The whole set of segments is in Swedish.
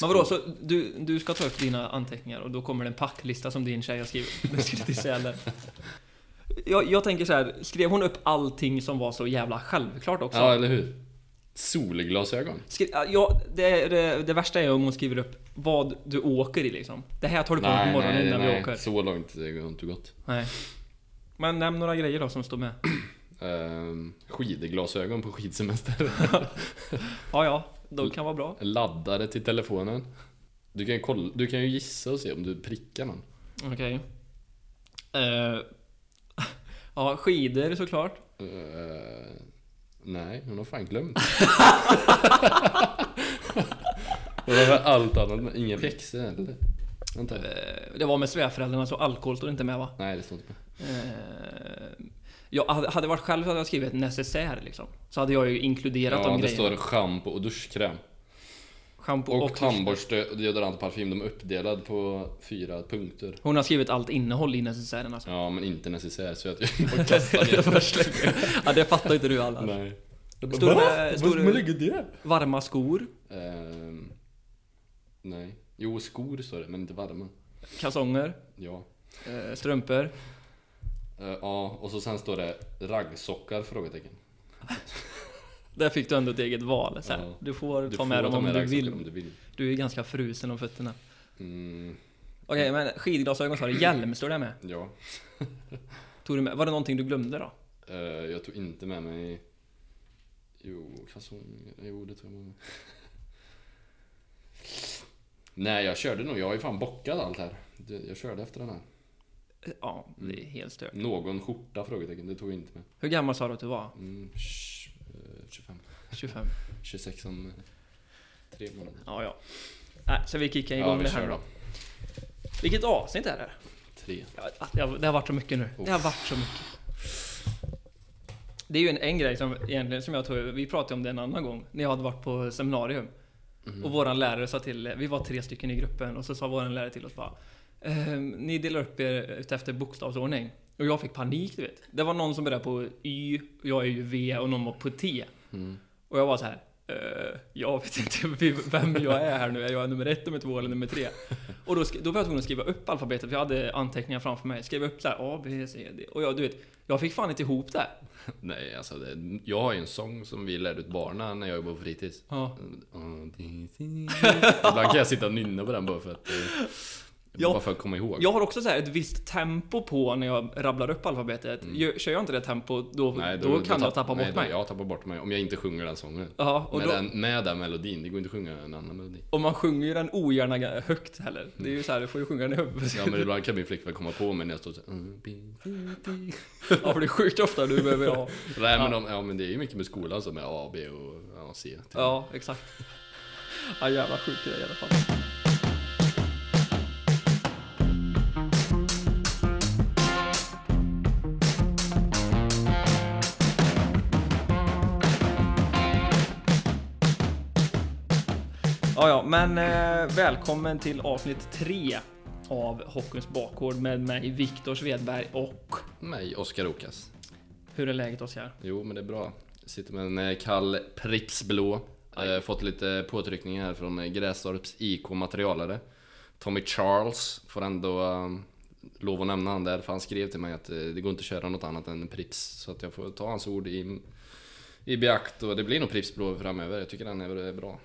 Men vadå, så du, du ska ta upp dina anteckningar och då kommer det en packlista som din tjej har skrivit. Du ska till Sälen. Jag, jag tänker så här, skrev hon upp allting som var så jävla självklart också? Ja, eller hur? Solglasögon. Skri, ja, det, det, det värsta är om hon skriver upp vad du åker i liksom. Det här tar du på på morgonen innan vi åker. så långt det har inte gått. Nej. Men nämn några grejer då som står med. Ehm, skidglasögon på skidsemester. Ja, ja. De kan vara bra. Laddare till telefonen. Du kan, kolla, du kan ju gissa och se om du prickar någon. Okej. Eh, ja, skidor såklart. Eh, nej, hon har fan glömt. Det var allt annat, men inga pjäxor eller? Vänta. Eh, det var med svärföräldrarna så alkohol står inte med va? Nej, det står inte med. Jag hade varit själv så hade jag skrivit necessär liksom. Så hade jag ju inkluderat Ja, de det grejerna. står schampo och duschkräm. Shampoo Och, och, tandborste, deodorant och parfym. De är uppdelade på fyra punkter. Hon har skrivit allt innehåll i necessären alltså. Ja, men inte necessär så att jag får kasta ner. Ja, det fattar inte du alla. Nej. Står det- står det- ligger det? Varma skor, Ehm, nej. Jo, skor står det, men inte varma. kalsonger, Ja. eh, strumpor. Eh, ja, och så sen står det raggsockar? Frågetecken. Där fick du ändå ett eget val. Så. Ja. Du får Du ta får med dem om du raggsockar vill. om du vill. Du är ganska frusen om fötterna. Mm, Okej, men skidglasögon sa du. Hjälm står det med. ja. Tog du med. Var det någonting du glömde då? Eh, jag tog inte med mig... Jo, kalsonger. Jo, det tog jag med mig. Nej, jag körde nog. Jag har ju fan bockat allt här. Jag körde efter den här. Ja, det är helt stört. Någon skjorta? Frågetecken. Det tog jag inte med. Hur gammal sa du att du var? Mm, sh- eh, 25. 25? 26 om eh, tre månader. Ja, ja. Nej, så vi kickar igång Ja, vi det här kör nu då. då. Vilket avsnitt är det? Tre. Ja, det har- det har varit så mycket nu. Det har varit så mycket. Det är ju en, en grej som egentligen som jag tror, vi pratade om det en annan gång, när jag hade varit på seminarium. Mhm. Och våran lärare sa till, vi var tre stycken i gruppen och så sa våran lärare till oss bara ehm, Ni delar upp er efter bokstavsordning. Och jag fick panik du vet. Det var någon som började på Y, jag är ju V och någon var på T. Mm. Och jag var så här. "Eh, jag vet inte vem jag är här nu. Är jag nummer ett, nummer två eller nummer tre? Och då, då var jag tvungen att skriva upp alfabetet, för jag hade anteckningar framför mig. Skrev upp så här A, B, C, D. Och jag, du vet, jag fick fan inte ihop det. Nej, alltså det, jag har ju en sång som vi lärde ut barnen när jag jobbade på fritids. Ja. Ibland kan jag sitta och nynna på den bara för att... eh, Ja. Bara för att komma ihåg. Jag har också så här ett visst tempo på när jag rabblar upp alfabetet. Gör, kör jag inte det tempot, då, Mm. Nej, då, kan jag tapp- tappa nej, bort då- mig. Jag tappar bort mig om jag inte sjunger den sången. Ja, och med, då, den, med den melodin, det går inte att sjunga en annan melodi. och man sjunger ju den ogärna högt heller. Det är ju så här, du får ju sjunga den i huvudet. Ja men ibland kan min flickvän komma på mig när jag står så här, "Mm, bi, bi, bi." Ja, för det är sjukt ofta du behöver ha. Nej men, de, ja, men det är ju mycket med skolan som är A, B och ja, C. typ. Ja, exakt. Ja, jävla sjuk grej i alla fall. Ja, ja, men eh, välkommen till avsnitt tre av Hockeyns bakgård med mig Viktor Svedberg och Mig, Oskar Okas. hur är läget Oskar? Jo men det är bra. Jag sitter med en eh, kall Pripps blå. Eh, fått lite påtryckningar här från eh, Grästorps IK materialare. Tommy Charles får ändå eh, lov att nämna han där för han skrev till mig att eh, det går inte att köra något annat än Pripps. Så att jag får ta hans ord i, i beakt och det blir nog Pripps blå framöver. Jag tycker den är är bra.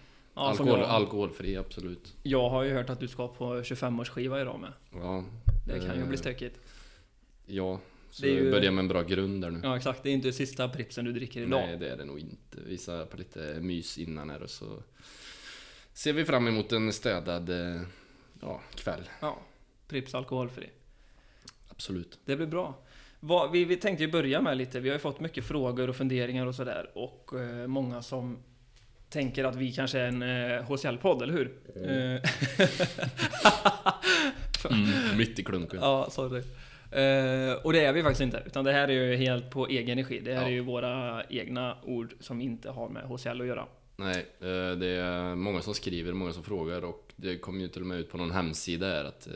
Ja, Alkohol, jag- alkoholfri, absolut. Jag har ju hört att du ska på 25-årsskiva idag med. Ja, Det kan ju eh, bli stökigt. Ja, så Det är ju- börja med en bra grund där nu. Ja exakt, det är inte sista pripsen du dricker idag. Nej, det är det nog inte. Visa på lite mys innan här och så ser vi fram emot en städad eh, ja, kväll. Ja, Prips alkoholfri. Absolut. Det blir bra. Vad, vi, vi tänkte ju börja med lite, vi har ju fått mycket frågor och funderingar och sådär och eh, många som tänker att vi kanske är en eh, HCL-podd, eller hur? Eh, Mm, mitt i klunken. ja, sorry. Eh, och det är vi faktiskt inte, utan det här är ju helt på egen energi. Det här Ja. är ju våra egna ord som inte har med HCL att göra. Nej, eh, det är många som skriver, många som frågar och det kommer ju till och med ut på någon hemsida här att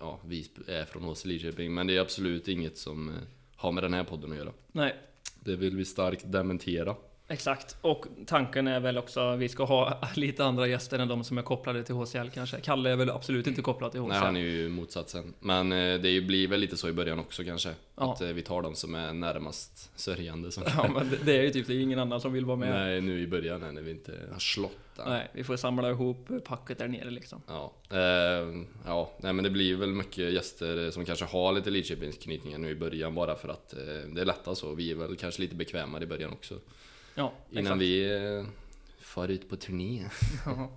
ja, vi är från HC Lidköping. Men det är absolut inget som har med den här podden att göra. Nej, Det vill vi starkt dementera. Exakt, och tanken är väl också att vi ska ha lite andra gäster än de som är kopplade till HCL kanske. Kalle är väl absolut inte kopplad till HCL. Nej, han är ju motsatsen. Men eh, det blir väl lite så i början också kanske. Ja. Att eh, vi tar de som är närmast sörjande. Som Ja, men det, är ju typ, det är ingen annan som vill vara med. Nej, nu i början när vi inte har slått den. Nej, vi får samla ihop packet där nere liksom. Ja, eh, ja, nej men det blir väl mycket gäster som kanske har lite Lidköpingsknytningar nu i början bara för att eh, det är lättast så. Vi är väl kanske lite bekvämare i början också. Ja, Innan exakt. vi eh, far ut på turné. Ja.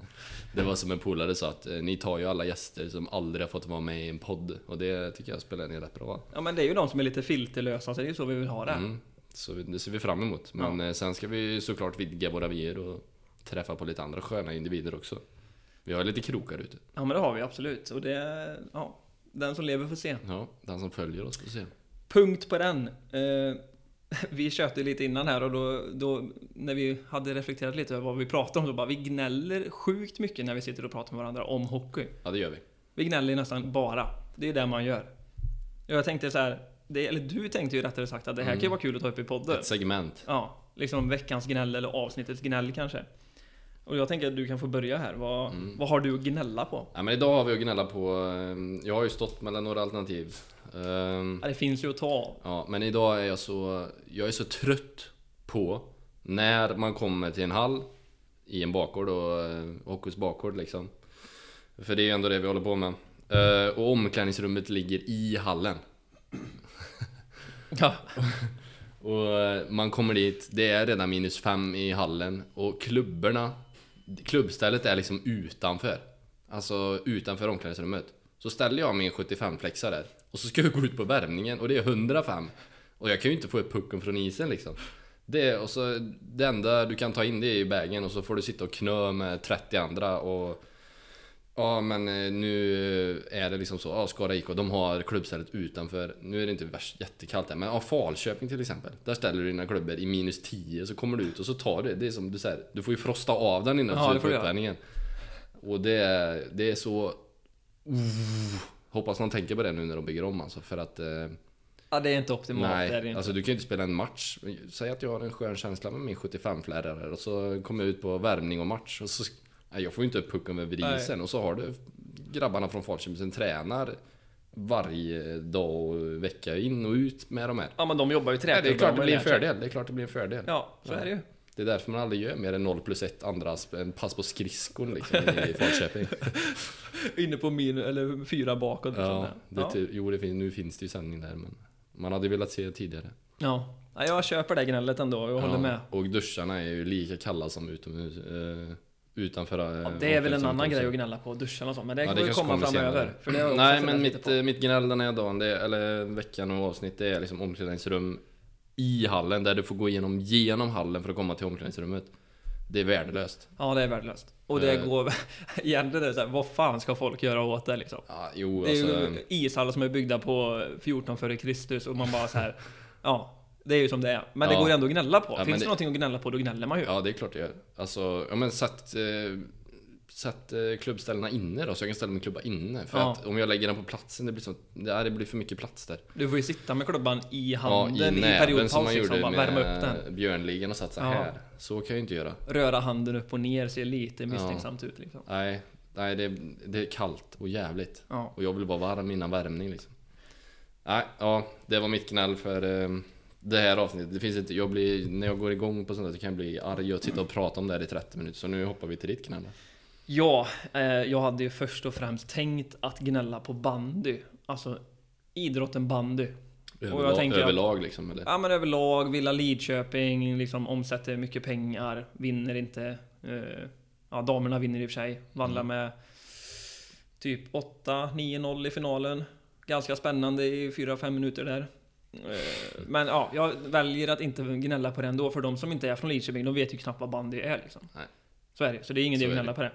Det var som en polare sa att eh, ni tar ju alla gäster som aldrig har fått vara med i en podd. Och det tycker jag spelar ni rätt bra. ja, men det är ju de som är lite filterlösa, så det är ju så vi vill ha det. Mm, så det ser vi fram emot. Men eh, sen ska vi såklart vidga våra vyer och träffa på lite andra sköna individer också. Vi har lite krokar ute. Ja, men det har vi absolut. Och det, ja, den som lever får se. Ja, den som följer oss får se. Punkt på den. Eh, vi köpte lite innan här och då, då när vi hade reflekterat lite över vad vi pratade om så bara vi gnäller sjukt mycket när vi sitter och pratar med varandra om hockey. Ja, det gör vi. Vi gnäller nästan bara. Det är det man gör. Jag tänkte så här, det, eller du tänkte ju rättare sagt att det här Mm. kan ju vara kul att ta upp i podden. Ett segment. Ja, liksom veckans gnäll eller avsnittets gnäll kanske. Och jag tänker att du kan få börja här. Vad, Mm. vad har du att gnälla på? Ja, men idag har vi att gnälla på... eh, Jag har ju stått mellan några alternativ. Ehm, Ja, det finns ju att ta. Ja, men idag är jag så... Jag är så trött på när man kommer till en hall i en bakgård och eh, Hockey's bakgård liksom. För det är ju ändå det vi håller på med. Eh, Och omklädningsrummet ligger i hallen. Ja, Och man kommer dit, det är redan minus fem i hallen och klubborna Klubbstället är liksom utanför. Alltså utanför omklädningsrummet. Så ställer jag min 75 flexa där. Och så ska jag gå ut på värmningen och det är 105 Och jag kan ju inte få upp pucken från isen liksom. Det, och så, det enda du kan ta in det är ju bagen och så får du sitta och knö med 30 andra och Ja men eh, nu är det liksom så, ja Skara IK, de har klubbstället utanför Nu är det inte värst jättekallt där, men ja, Falköping till exempel Där ställer du dina klubbor i minus 10 så kommer du ut och så tar du det är som du säger Du får ju frosta av den innan Ja, du det på göra. uppvärmningen Och det är, det är så Hoppas man tänker på det nu när de bygger om alltså för att eh, ja det är inte optimalt. det är det Nej, inte. alltså du kan ju inte spela en match Säg att jag har en skön känsla med min 75 flärrare och så kommer jag ut på värmning och match och så Nej, jag får ju inte upp pucken över isen och så har du grabbarna från Falköping som tränar varje dag och vecka in och ut med de här. Ja men de jobbar ju Ja, det är klart det de blir en fördel. Det är klart det blir en fördel. Ja, så Ja. är det ju. Det är därför man aldrig gör mer än 0 plus 1 andra en pass på skridskon liksom i Falköping. Inne på min, eller fyra bakåt. Ja, Ja, det, ja. ty- jo, det finns, nu finns det ju sändning där men man hade velat se det tidigare. ja. ja, jag köper det gnället ändå. Jag håller med. Och duscharna är ju lika kalla som utomhus, eh, utanför eh, Ja, det är väl en annan grej att gnälla på, duschen och så. Men det Ja, kommer kanske komma framöver. För det Nej men mitt, mitt gnäll den här dagen, det, eller veckan och avsnitt, det är liksom omklädningsrum i hallen där du får gå igenom genom hallen för att komma till omklädningsrummet. Det är värdelöst. Ja, det är värdelöst. Och det Eh. går... Egentligen är det så här, vad fan ska folk göra åt det liksom? Ja, jo Det är alltså. ju ishallar som är byggda på 14 före Kristus och man bara så här. Ja, det är ju som det är. Men det Ja. går ju ändå att gnälla på. Ja, Finns det det- någonting att gnälla på, då gnäller man ju. Ja det är klart det gör. Alltså, ja men sätt, eh, sätt eh, klubbställena inne då så jag kan ställa min klubba inne. För Ja. att om jag lägger den på platsen, det blir, så, det, det blir för mycket plats där. Du får ju sitta med klubban i handen i, periodpaus liksom, bara värma upp den. Björnligan och satt så Ja. här. Så kan jag ju inte göra. Röra handen upp och ner, ser lite misstänksamt ut liksom. Nej, nej det, det är kallt och jävligt. Ja. Och jag vill vara varm innan värmning liksom. Nej, ja, det var mitt gnäll för eh, det här avsnittet. Det finns inte, jag blir, när jag går igång på sånt där så kan jag bli arg och sitta och prata om det här i 30 minuter. Så nu hoppar vi till ditt gnäll. Ja, eh, jag hade ju först och främst tänkt att gnälla på bandy. Alltså idrotten bandy. Överlag, tänker att- överlag liksom eller? Ja men överlag, Villa Lidköping liksom omsätter mycket pengar, vinner inte. Eh, ja, damerna vinner i och för sig. Vandrar Mm. med typ 8-9-0 i finalen. Ganska spännande i 4-5 minuter där. Eh, men ja, jag väljer att inte gnälla på det ändå, för de som inte är från Lidköping, de vet ju knappt vad bandy är liksom. Nej. Så är det, så det är ingen idé att gnälla på det.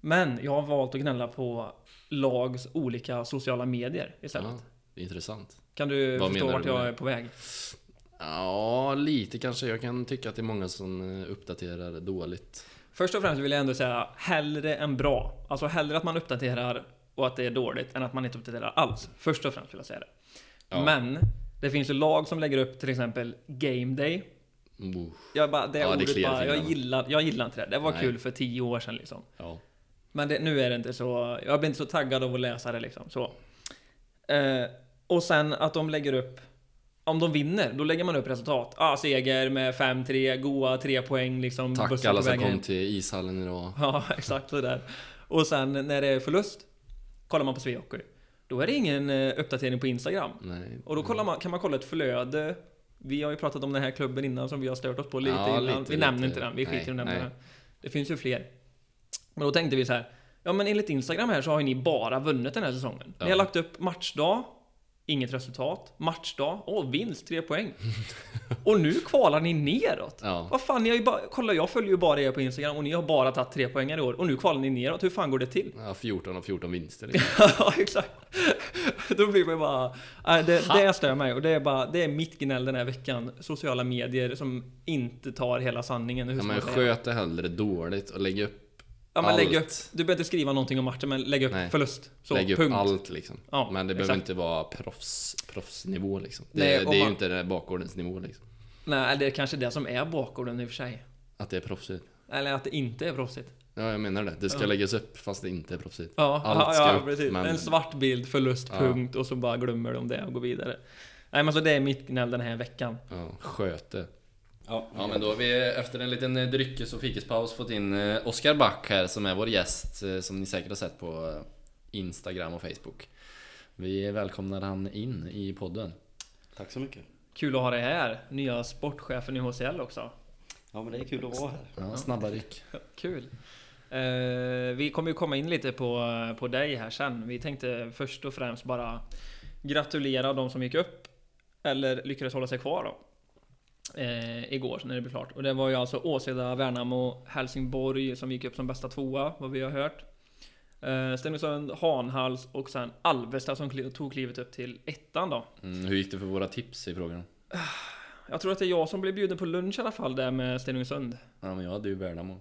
Men jag har valt att gnälla på lags olika sociala medier istället. Ja, intressant. Kan du Vad förstå vart jag är på väg? Ja, lite kanske. Jag kan tycka att det är många som eh, uppdaterar dåligt. Först och främst vill jag ändå säga hellre än bra. Alltså hellre att man uppdaterar och att det är dåligt än att man inte uppdaterar alls. Först och främst vill jag säga det. Ja. Men det finns ju lag som lägger upp till exempel Game Day Oh, Jag bara, det Ja, det ordet i bara, jag gillar, jag gillar inte det. Det var Nej. kul för tio år sedan liksom. ja. Men det, nu är det inte så, jag blir inte så taggad av att läsa det liksom. Så. Eh, och sen att de lägger upp, om de vinner, då lägger man upp resultat. Ah, seger med 5-3, goa 3 poäng liksom. Tack alla som kom till ishallen idag. Ja, exakt sådär. Och sen när det är förlust, kollar man på Svehockey. Då är det ingen eh, uppdatering på Instagram. Nej. Och då kollar man, kan man kolla ett flöde. Vi har ju pratat om den här klubben innan som vi har stört oss på lite Ja, innan. lite, vi nämner lite. inte den, vi skiter i att nämna den. Det finns ju fler. Men då tänkte vi så här. Ja men enligt Instagram här så har ju ni bara vunnit den här säsongen. Ni Ja. har lagt upp matchdag, inget resultat. Matchdag, åh vinst, tre poäng. och nu kvalar ni neråt. Ja. Vad fan, ni har ju bara, kolla jag följer ju bara er på Instagram och ni har bara tagit tre poäng i år. Och nu kvalar ni neråt, hur fan går det till? ja, 14 av 14 vinster liksom. ja, exakt. Då blir man bara... Nej, det, det stör mig och det är bara... Det är mitt gnäll den här veckan. Sociala medier som inte tar hela sanningen. Hur Ja, men sköt det hellre dåligt och lägg upp Ja, men lägg upp... Du behöver inte skriva någonting om matchen, men lägg upp Nej. förlust. Så, Lägg upp punkt. allt liksom. Ja, Men det behöver exakt. inte vara proffs, proffsnivå liksom. Det, Nej, det är ju man- inte det bakgårdens nivå liksom. Nej, det är kanske det som är bakgården i och för sig. Att det är proffsigt. Eller att det inte är proffsigt. Ja, jag menar det. Det ska Ja. läggas upp fast det inte är proffsigt. Ja, Allt ska ja upp, precis. men- En svart bild, förlust, punkt. Och så bara glömmer de det och går vidare. Nej, men så det är mitt gnäll den här veckan. Ja, sköt det. Ja, Ja men då har vi efter en liten eh, dryckes och fikispaus fått in eh, Oskar Back här som är vår gäst eh, som ni säkert har sett på Instagram och Facebook. Vi välkomnar han in i podden. Tack så mycket. Kul att ha dig här. Nya sportchefen i HCL också. Ja men det är kul att vara här. Ja, snabba ryck. Kul. Vi kommer ju komma in lite på, på dig här sen. Vi tänkte först och främst bara gratulera de som gick upp. Eller lyckades hålla sig kvar då. Eh, igår när det blev klart. Och det var ju alltså Åseda, Värnamo, Helsingborg som gick upp som bästa tvåa, vad vi har hört. Eh, Stenungsund, Hanhals och sen Alvesta som kli- tog klivet upp till ettan då. Mm, hur gick det för våra tips i frågan? Jag tror att det är jag som blev bjuden på lunch i alla fall där med Stenungsund. Ja men jag hade ju Värnamo.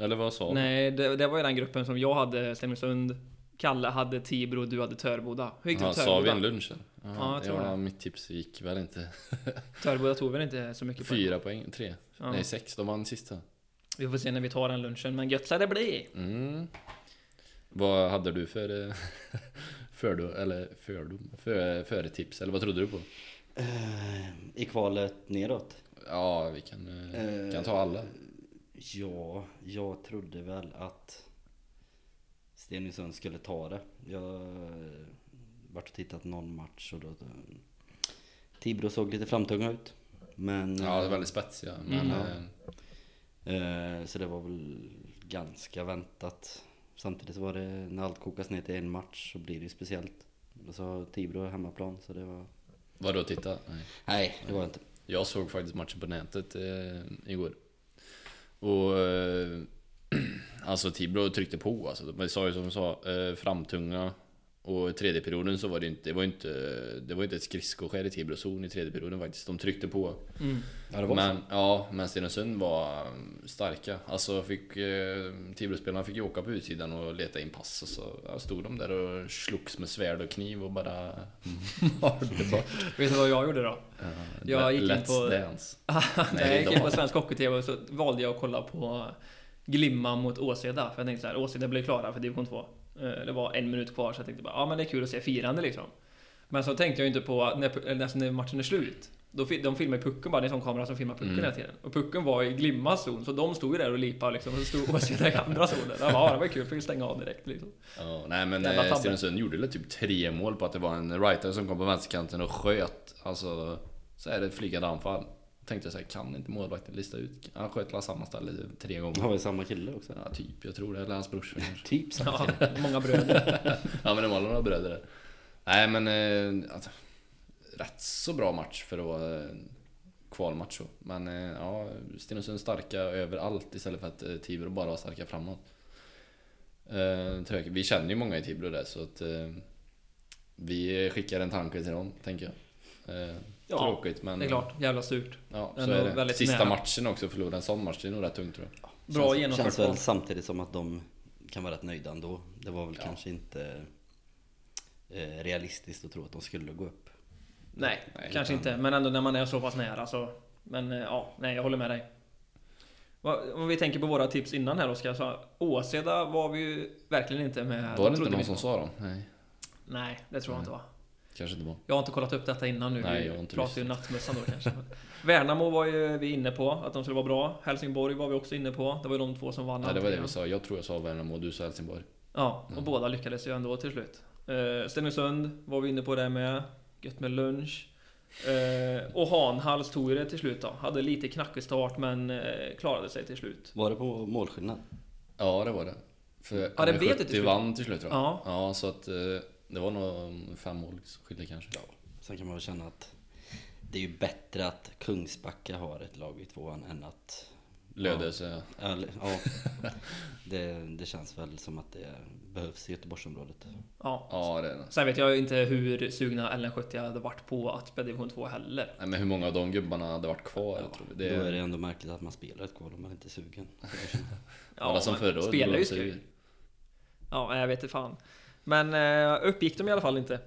Eller vad sa du? Nej, det, det var ju den gruppen som jag hade Stenungsund, Kalle hade Tibro och du hade Törboda. Hur gick det Ja, med sa vi Törboda? en lunch? eller? Ja, jag tror ja, det. mitt tips gick väl inte. Törboda tog väl inte så mycket poäng? Fyra poäng, tre. Ja. Nej, sex. De vann sista. Vi får se när vi tar den lunchen, men gött ska det bli! Mm. Vad hade du för eh, fördom, eller fördom, för, före tips, eller vad trodde du på? Eh, I kvalet neråt? Ja, vi kan, eh, Eh, kan ta alla. Ja, jag trodde väl att Stenungsund skulle ta det. Jag har varit och tittat någon match och då... då Tibro såg lite framtunga ut. Men... Ja, det är eh, väldigt spetsiga, men... Mm. eh, Eh, så det var väl ganska väntat. Samtidigt så var det, när allt kokas ner till en match så blir det ju speciellt. Och så Tibro hemmaplan så det var... Vadå titta? Nej. Nej, det var det inte. Jag såg faktiskt matchen på nätet eh, igår. Och... Eh, alltså Tibro tryckte på alltså. De sa ju som de sa, eh, framtunga. Och i tredje perioden så var det inte, det var inte, det var inte ett skridskoskär i Tibro zon i tredje perioden faktiskt. De tryckte på. Mm. Ja, Men, ja, men Stenungsund var um, starka. Alltså fick, eh, Tibro-spelarna fick ju åka på utsidan och leta in pass och så ja, stod de där och slogs med svärd och kniv och bara. Vet du vad jag gjorde då? Ja, Jag gick in Let's på- Dance. Nej, jag gick in på Svensk Hockey-TV och så valde jag att kolla på Glimma mot Åseda. För jag tänkte så här, Åseda blir klara för division 2. Eh, Det var en minut kvar så jag tänkte bara, ja men det är kul att se firande liksom. Men så tänkte jag inte på att när, när matchen är slut. Då, de filmar ju pucken bara, det är en sån kamera som filmar pucken Mm. hela tiden. Och pucken var i Glimmas zon, så de stod ju där och lipade liksom. Och så stod Åseda i andra zonen. Ja, det var kul, fick stänga av direkt liksom. Ja, nej men eh. Stenungsund gjorde väl typ tre mål på att det var en writer som kom på vänsterkanten och sköt. Alltså, så är det ett flygande anfall. Tänkte jag såhär, kan inte målvakten lista ut? Han sköt på samma ställe tre gånger. Har vi samma kille också? Ja, typ. Jag tror det. Eller hans brorsa kanske. Typ samma Ja, kille. många bröder. Ja men de var några bröder där. Nej men eh, alltså, rätt så bra match för att vara kvalmatch så. Men eh, ja, Stenungsund starka överallt istället för att eh, Tibro bara var starka framåt. Eh, vi känner ju många i Tibro där så att vi skickar en tanke till dem, tänker jag. Eh, Ja, tråkigt men... Det är klart, jävla surt. Ja, så är det. väldigt Sista nära. matchen också, förlora en sån match, det är nog rätt tungt tror jag. Bra känns, genomfört känns väl val. samtidigt som att de kan vara rätt nöjda ändå. Det var väl Ja. kanske inte eh, realistiskt att tro att de skulle gå upp. Nej, Nej, kanske utan- inte. Men ändå när man är så pass nära så... Men eh, ja, nej jag håller med dig. Vad- Om vi tänker på våra tips innan här Oskar, så Åseda var vi ju verkligen inte med. Var De det inte trodde någon som sa dem? Nej, Nej, det tror jag inte va. Kanske inte var. Jag har inte kollat upp detta innan nu. Nej, jag har inte pratar ju nattmössan då kanske. Värnamo var ju vi inne på, att de skulle vara bra. Helsingborg var vi också inne på. Det var ju de två som vann. Nej, det var det vi sa. Jag tror jag sa Värnamo och du sa Helsingborg. Ja, och Mm. båda lyckades ju ändå till slut. Uh, Stenungsund var vi inne på det med. Gött med lunch. Eh, och Hanhals tog ju det till slut då. Hade lite knackig start men eh, klarade sig till slut. Var det på målskillnad? Ja, det var det. För Ja, det blev det till 70 slut. vann till slut tror jag. Ja. Ja, så att eh, det var nog fem mål skilde kanske. Ja. Sen kan man väl känna att det är ju bättre att Kungsbacka har ett lag i tvåan än att... Lödöse. Eller, ja. Det, det känns väl som att det behövs i Göteborgsområdet. Ja. Ja, det är det. Sen vet jag inte hur sugna LN70 hade varit på att spela division 2 heller. Nej, men hur många av de gubbarna hade varit kvar? jag tror det. Då är det ändå märkligt att man spelar ett kval om man inte är sugen. Alla som men förra året Spelar ju skoj. ju. Ja, jag vet inte fan. Men eh, uppgick de i alla fall inte.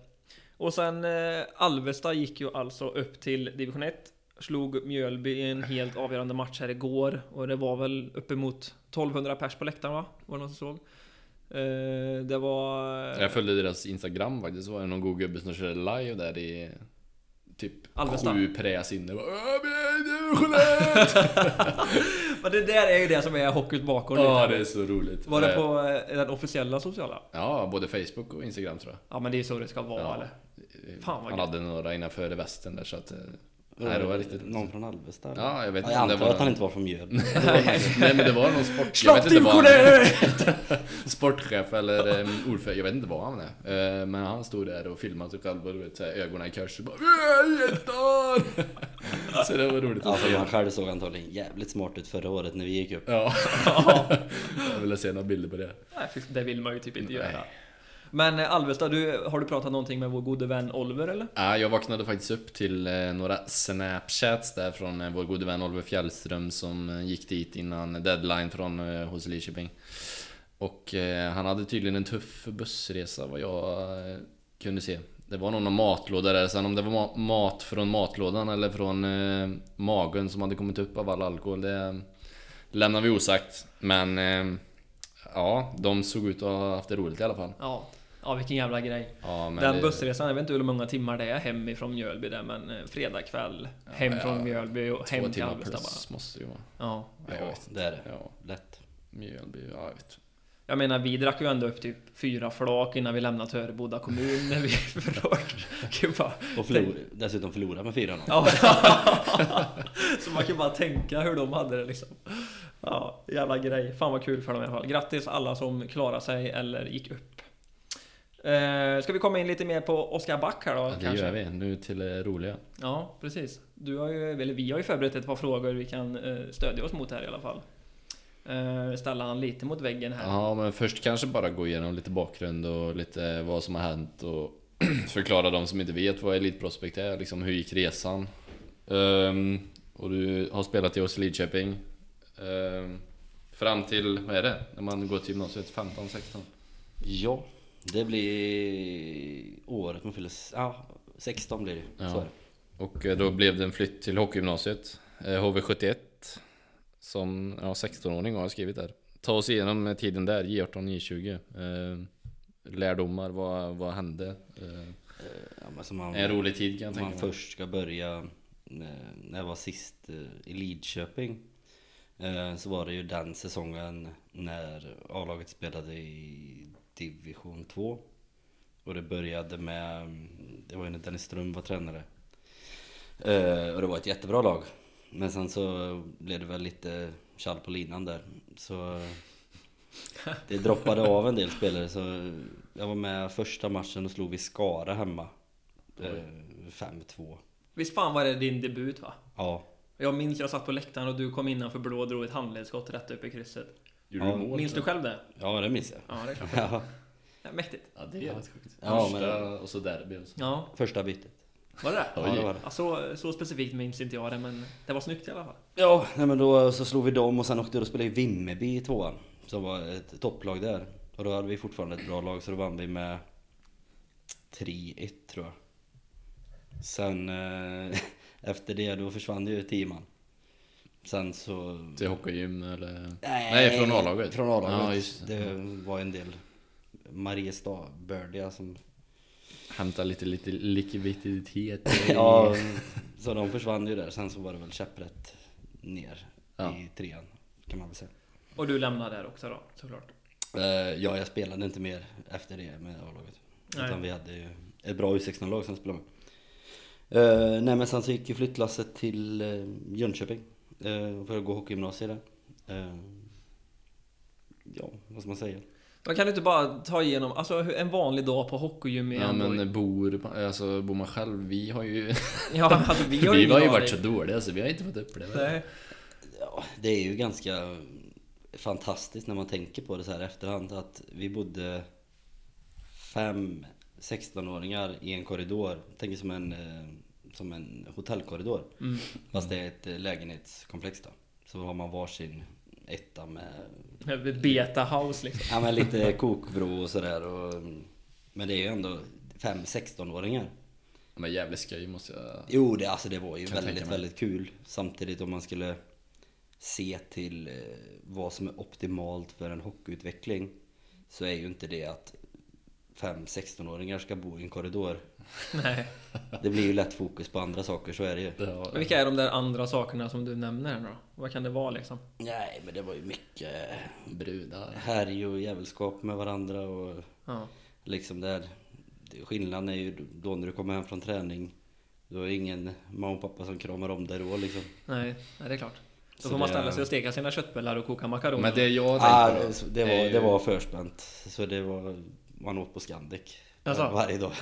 Och sen eh, Alvesta gick ju alltså upp till division 1. Slog Mjölby i en helt avgörande match här igår. Och det var väl uppemot 1200 pers på läktaren va? Var det någon som såg? Eh, det var... Jag följde deras Instagram faktiskt, så var det någon god gubbe som körde live där i Typ Alvesta. sju präs inne bara, Men det där är ju det som är hockeyt bakom. Ja, det är så roligt. Var det Eh, på eh, den officiella sociala? Ja, både Facebook och Instagram tror jag. Ja men det är så det ska vara Ja. eller? Fan, vad Han gött. hade några innanför västen där så att... eh, Nej, det var riktigt... Någon från Alvesta? eller? Ja, jag vet Ja, inte jag antar var att han inte var från Mjölby. Nej men det var någon sport... Jag Slapp vet inte vad division han Sportchef eller um, ordförande, jag vet inte vad han är. Eh, men han stod där och filmade sig själv och du vet, så här, ögonen i kors och bara "Vi är jättar!" Så det var roligt att Alltså se. han själv såg antagligen jävligt smart ut förra året när vi gick upp. Ja. jag ville se några bilder på det. Nej, det vill man ju typ inte Nej. Men eh, Alvesta, du, har du pratat någonting med vår gode vän Oliver eller? Ja, jag vaknade faktiskt upp till eh, några snapchats där från eh, vår gode vän Oliver Fjällström som gick dit innan deadline från hos Lidköping. Och han hade tydligen en tuff bussresa vad jag kunde se. Det var nog någon matlåda där, sen om det var ma- mat från matlådan eller från magen som hade kommit upp av all alkohol, det lämnar vi osagt. Men ja, de såg ut att ha haft det roligt i alla fall. Ja. Ja, vilken jävla grej. Ja, men Den det- bussresan, jag vet inte hur många timmar det är hem ifrån Mjölby där, men eh, fredag kväll hem ja, från Mjölby och Två hem till Alvesta bara. måste det ju vara. Ja. Ja, jag Ja, vet. det är det. Ja, Lätt. Mjölby, ja jag vet. Jag menar, vi drack ju ändå upp typ fyra flak innan vi lämnade Töreboda kommun när vi bara- Och förlor, dessutom förlora med 4-0. Ja. Så man kan bara tänka hur de hade det liksom. Ja, jävla grej. Fan vad kul för dem i alla fall. Grattis alla som klarade sig eller gick upp. Eh, ska vi komma in lite mer på Oskar Back här då? Ja, det kanske? gör vi. Nu till det roliga. Ja, precis. Du har ju, eller vi har ju förberett ett par frågor vi kan eh, stödja oss mot här i alla fall. Eh, ställa han lite mot väggen här. Ja, men först kanske bara gå igenom lite bakgrund och lite vad som har hänt och förklara de som inte vet vad Elitprospekt är, liksom hur gick resan? Ehm, och du har spelat i oss Lidköping. Ehm, fram till, vad är det? När man går till gymnasiet, 15, 16? Ja, det blir året man fyller... Ja, 16 blir det. Ja. Så är det. Och eh, då blev det en flytt till hockeygymnasiet, eh, HV71. Som ja, 16-åring har jag skrivit där. Ta oss igenom tiden där, J18, J20. Eh, lärdomar, vad, vad hände? Eh, Ja, man, en rolig tid kan jag tänka man mig. först ska börja eh, när jag var sist eh, i Lidköping. eh, Så var det ju den säsongen när A-laget spelade i division 2. Och det började med, det var ju när Dennis Ström var tränare. Eh, Och det var ett jättebra lag. Men sen så blev det väl lite tjall på linan där. Så det droppade av en del spelare. Så jag var med första matchen och slog vi Skara hemma. Eh, 5-2. Visst fan var det din debut va? Ja. Jag minns jag satt på läktaren och du kom innanför blå och drog ett handledsskott rätt upp i krysset. Gjorde Ja, du mål? Minns du själv det? ja, det minns jag. Ja, det är klart. Ja, Ja, mäktigt. Ja, det är helt sjukt. Ja, Första men- och så derby och så. Ja, första bytet. var det det? Ja, det var det. Ja, så, så specifikt minns inte jag det, men det var snyggt i alla fall. Ja, nej men då så slog vi dem och sen åkte vi och spelade i Vimmerby i tvåan. Som var ett topplag där. Och då hade vi fortfarande ett bra lag så då vann vi med 3-1 tror jag. Sen, eh, efter det då försvann ju tio man. Sen så... Till hockeygym eller? Nej, från A-laget. Från A-laget. Ja, just det. det var en del Mariestad-bördiga som... Hämta lite, lite likviditet. ja, så de försvann ju där. Sen så var det väl käpprätt ner Ja. i trean, kan man väl säga. Och du lämnar där också då, såklart. Eh, ja, jag spelade inte mer efter det med A-laget. Nej. Utan vi hade ju ett bra U16-lag som spelade med. Eh, nej men sen så gick ju flyttlasset till uh, Jönköping. Uh, för att gå hockeygymnasiet där. Eh, ja, vad ska man säga? Men kan inte bara ta igenom, alltså en vanlig dag på hockeygym i Ja men bor, alltså, bor man själv, vi har ju... Ja, alltså vi har vi har ju varit så dåliga så vi har inte fått uppleva det. Nej. Ja, det är ju ganska fantastiskt när man tänker på det så här efterhand att vi bodde fem 16-åringar i en korridor. Tänk er som en, eh, som en hotellkorridor. Mm. Fast det är ett eh, lägenhetskomplex då. Så har man varsin etta med Beta house liksom. ja, men lite kokvrå och sådär. Och, men det är ju ändå fem 16-åringar. Men jävligt skoj måste jag... Jo, det, alltså det var ju väldigt, väldigt kul. Samtidigt om man skulle se till eh, vad som är optimalt för en hockeyutveckling så är ju inte det att fem 16-åringar ska bo i en korridor. Nej. Det blir ju lätt fokus på andra saker, så är det ju. Har... Men vilka är de där andra sakerna som du nämner då? Vad kan det vara liksom? Nej, men det var ju mycket Brudar. härj och jävelskap med varandra och Ja. liksom där. Skillnaden är ju då när du kommer hem från träning då är det ingen mamma och pappa som kramar om dig då liksom. Nej, nej, det är klart. Då Så får man ställa sig och steka sina köttbullar och koka makaroner. Men det jag Ah, på det, då, det, var, ju- det var förspänt. Så det var, man åt på Scandic var, varje dag.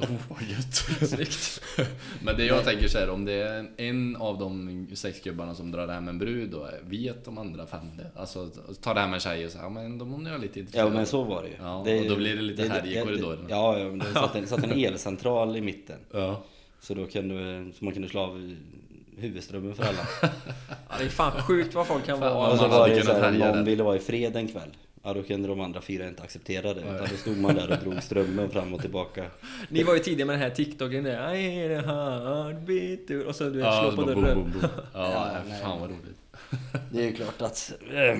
Oh, vad gött. Snyggt. Men det jag tänker så här, om det är en av de sex gubbarna som drar hem en brud då vet de andra fem det? Alltså tar det hem en tjej och säger ja men de är jag lite Ja intresserad men av." så var det ju. Ja, det, och då blir det lite härj i korridoren. Ja, ja men det satt en, satt en elcentral i mitten. Ja. Så då kunde, så man kunde slå av huvudströmmen för alla. Ja, det är fan sjukt vad folk kan vara. och så man var det så här, någon ville vara i fred en kväll. Ja då kunde de andra fyra inte acceptera det. Utan då stod man där och drog strömmen fram och tillbaka. Ni var ju tidiga med den här TikToken där. I hear a heartbeat. Och så du vet, Ja, slå på dörren. boom, boom. Ja, Ja, nej. fan vad roligt. Det är ju klart att eh,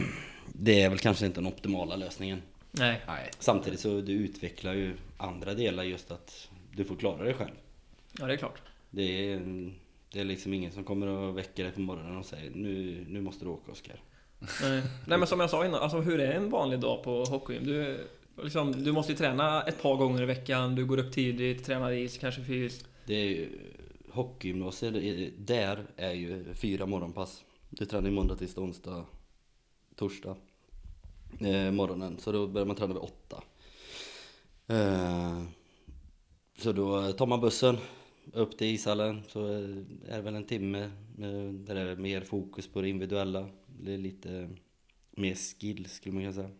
det är väl kanske inte den optimala lösningen. Nej. Nej. Samtidigt så du utvecklar ju andra delar just att du får klara dig själv. Ja, det är klart. Det är, det är liksom ingen som kommer och väcker dig på morgonen och säger nu, nu måste du åka Oskar. Nej. Nej men som jag sa innan, alltså hur är en vanlig dag på hockeygym? Du, liksom, du måste ju träna ett par gånger i veckan, du går upp tidigt, tränar is, kanske fys. Det är ju hockeygymnasiet, där är ju fyra morgonpass. Du tränar ju måndag, tisdag, onsdag, torsdag eh, morgonen. Så då börjar man träna vid åtta. Eh, så då tar man bussen upp till ishallen så är det väl en timme eh, där det är mer fokus på det individuella. Det är lite mer skill skulle man kunna säga.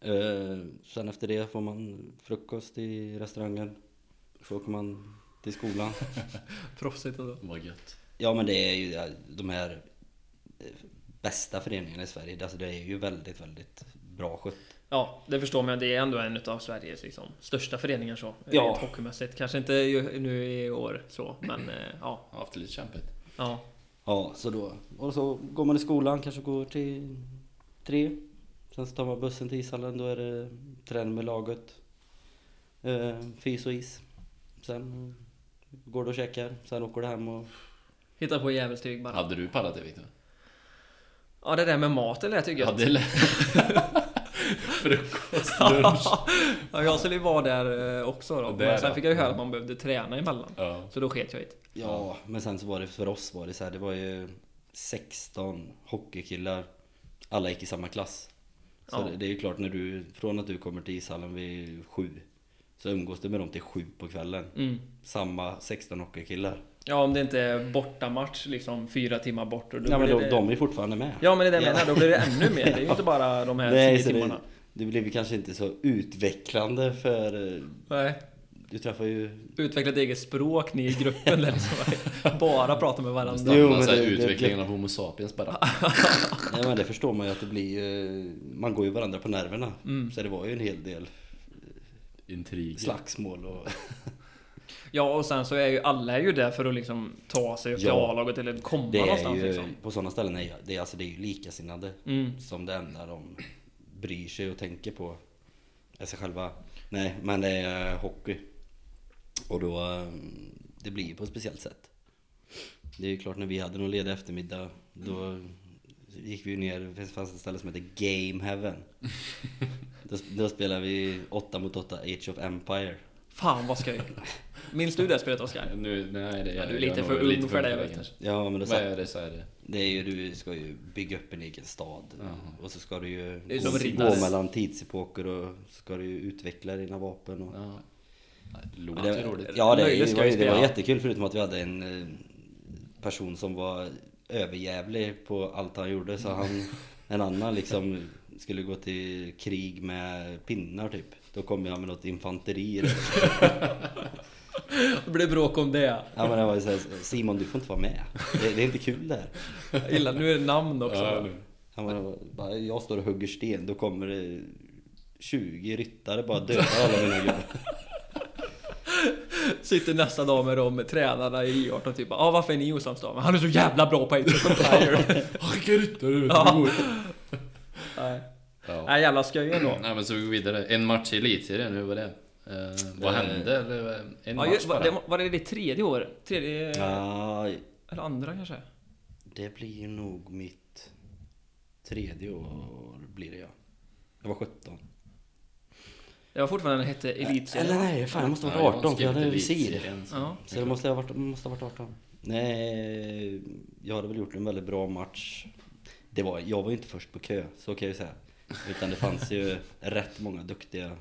Eh, sen efter det får man frukost i restaurangen. Så åker man till skolan. Proffsigt och så. Vad gött. Ja men det är ju de här eh, bästa föreningarna i Sverige. Alltså det är ju väldigt, väldigt bra skött. Ja, det förstår man. Det är ändå en av Sveriges liksom, största föreningar så. Ja. Hockeymässigt. Kanske inte nu i år så, men eh, ja. Jag har haft det lite kämpigt. ja. Ja, så då. Och så går man i skolan, kanske går till tre. Sen så tar man bussen till ishallen, då är det träning med laget. Eh, fys och is. Sen går du och käkar, sen åker du hem och... Hitta på djävulstyg bara. Hade du pallat det Viktor? Ja, det där med maten lät ju Ja, gött. det lät... Frukost, lunch. ja, jag skulle ju vara där eh, också då. Där, Men sen fick jag ju höra att man behövde träna emellan. Ja. Så då sket jag i det. Ja, men sen så var det för oss var det så här, det var ju 16 hockeykillar. Alla gick i samma klass. Så Ja. det, det är ju klart när du, från att du kommer till ishallen vid sju. Så umgås du med dem till sju på kvällen. Mm. Samma 16 hockeykillar. Ja, om det inte är bortamatch liksom fyra timmar bort. Och då Ja men de, det... de är fortfarande med. Ja, men det är det jag Ja. menar. Då blir det ännu mer. Det är ju inte bara de här Nej, tio så det, timmarna. Det blev kanske inte så utvecklande för... eh, Nej. Du träffar ju... Utveckla ett eget språk ni i gruppen där liksom. Bara prata med varandra. Jo, men det- det- utvecklingen av Homo sapiens bara. Nej men det förstår man ju att det blir ju... Man går ju varandra på nerverna. Mm. Så det var ju en hel del Intriger. slagsmål och... Ja, och sen så är ju alla är ju där för att liksom ta sig upp till Ja. A-laget eller komma Det är någonstans ju, liksom. på sådana ställen är det, alltså, det är ju likasinnade Mm. som det enda de bryr sig och tänker på är sig själva. Nej, men det är hockey. Och då, eh, det blir ju på ett speciellt sätt. Det är ju klart när vi hade någon ledig eftermiddag, då gick vi ju ner, det fanns ett ställe som heter Game Heaven. då, då spelade vi 8 mot 8 Age of Empire. Fan vad skoj. Minns du det spelet Oskar? Nu, nej, det Ja, du är lite för ung för det. Ja, men då Vad satt, är det så är det? Det är ju, du ska ju bygga upp en egen stad. Och så ska du ju gå, gå mellan tidsepoker och så ska du ju utveckla dina vapen. Och, Ja. Låter det, roligt. ja, det, det, var, ju- det var jättekul förutom att vi hade en eh, person som var överjävlig på allt han gjorde. Så han, en annan liksom skulle gå till krig med pinnar typ. Då kom jag med något infanteri. Det blev bråk om det. Ja men det var ju så här, Simon du får inte vara med. Det, det är inte kul det här. Jag gillar, nu är det namn också. Ja, nu. Han bara, bara, jag står och hugger sten, då kommer det 20 ryttare bara dödar alla mina gubbar. Sitter nästa dag med de tränarna i I18 typ Ja varför är ni osams då? Men han är så jävla bra på Age of Empire. Skicka ryttare! Ja. Nej. Ja. Nej jävla skoj ändå. Nej men så går vi vidare. En match i elitserien, hur var det? Eh, vad Eh, hände? Eller, en Ja, match just, var, bara? det, var det ditt tredje år? Tredje... Ja, Eller andra kanske? det blir nog mitt tredje år blir det ja. Jag var 17. Jag var fortfarande hette Elitserien. Eller nej, fan jag måste ha varit har 18 för jag hade visir. Ja. Så det måste ha varit, måste ha varit 18. Nej, jag hade väl gjort en väldigt bra match. Det var, jag var ju inte först på kö, så kan jag ju säga. Utan det fanns ju rätt många duktiga eh,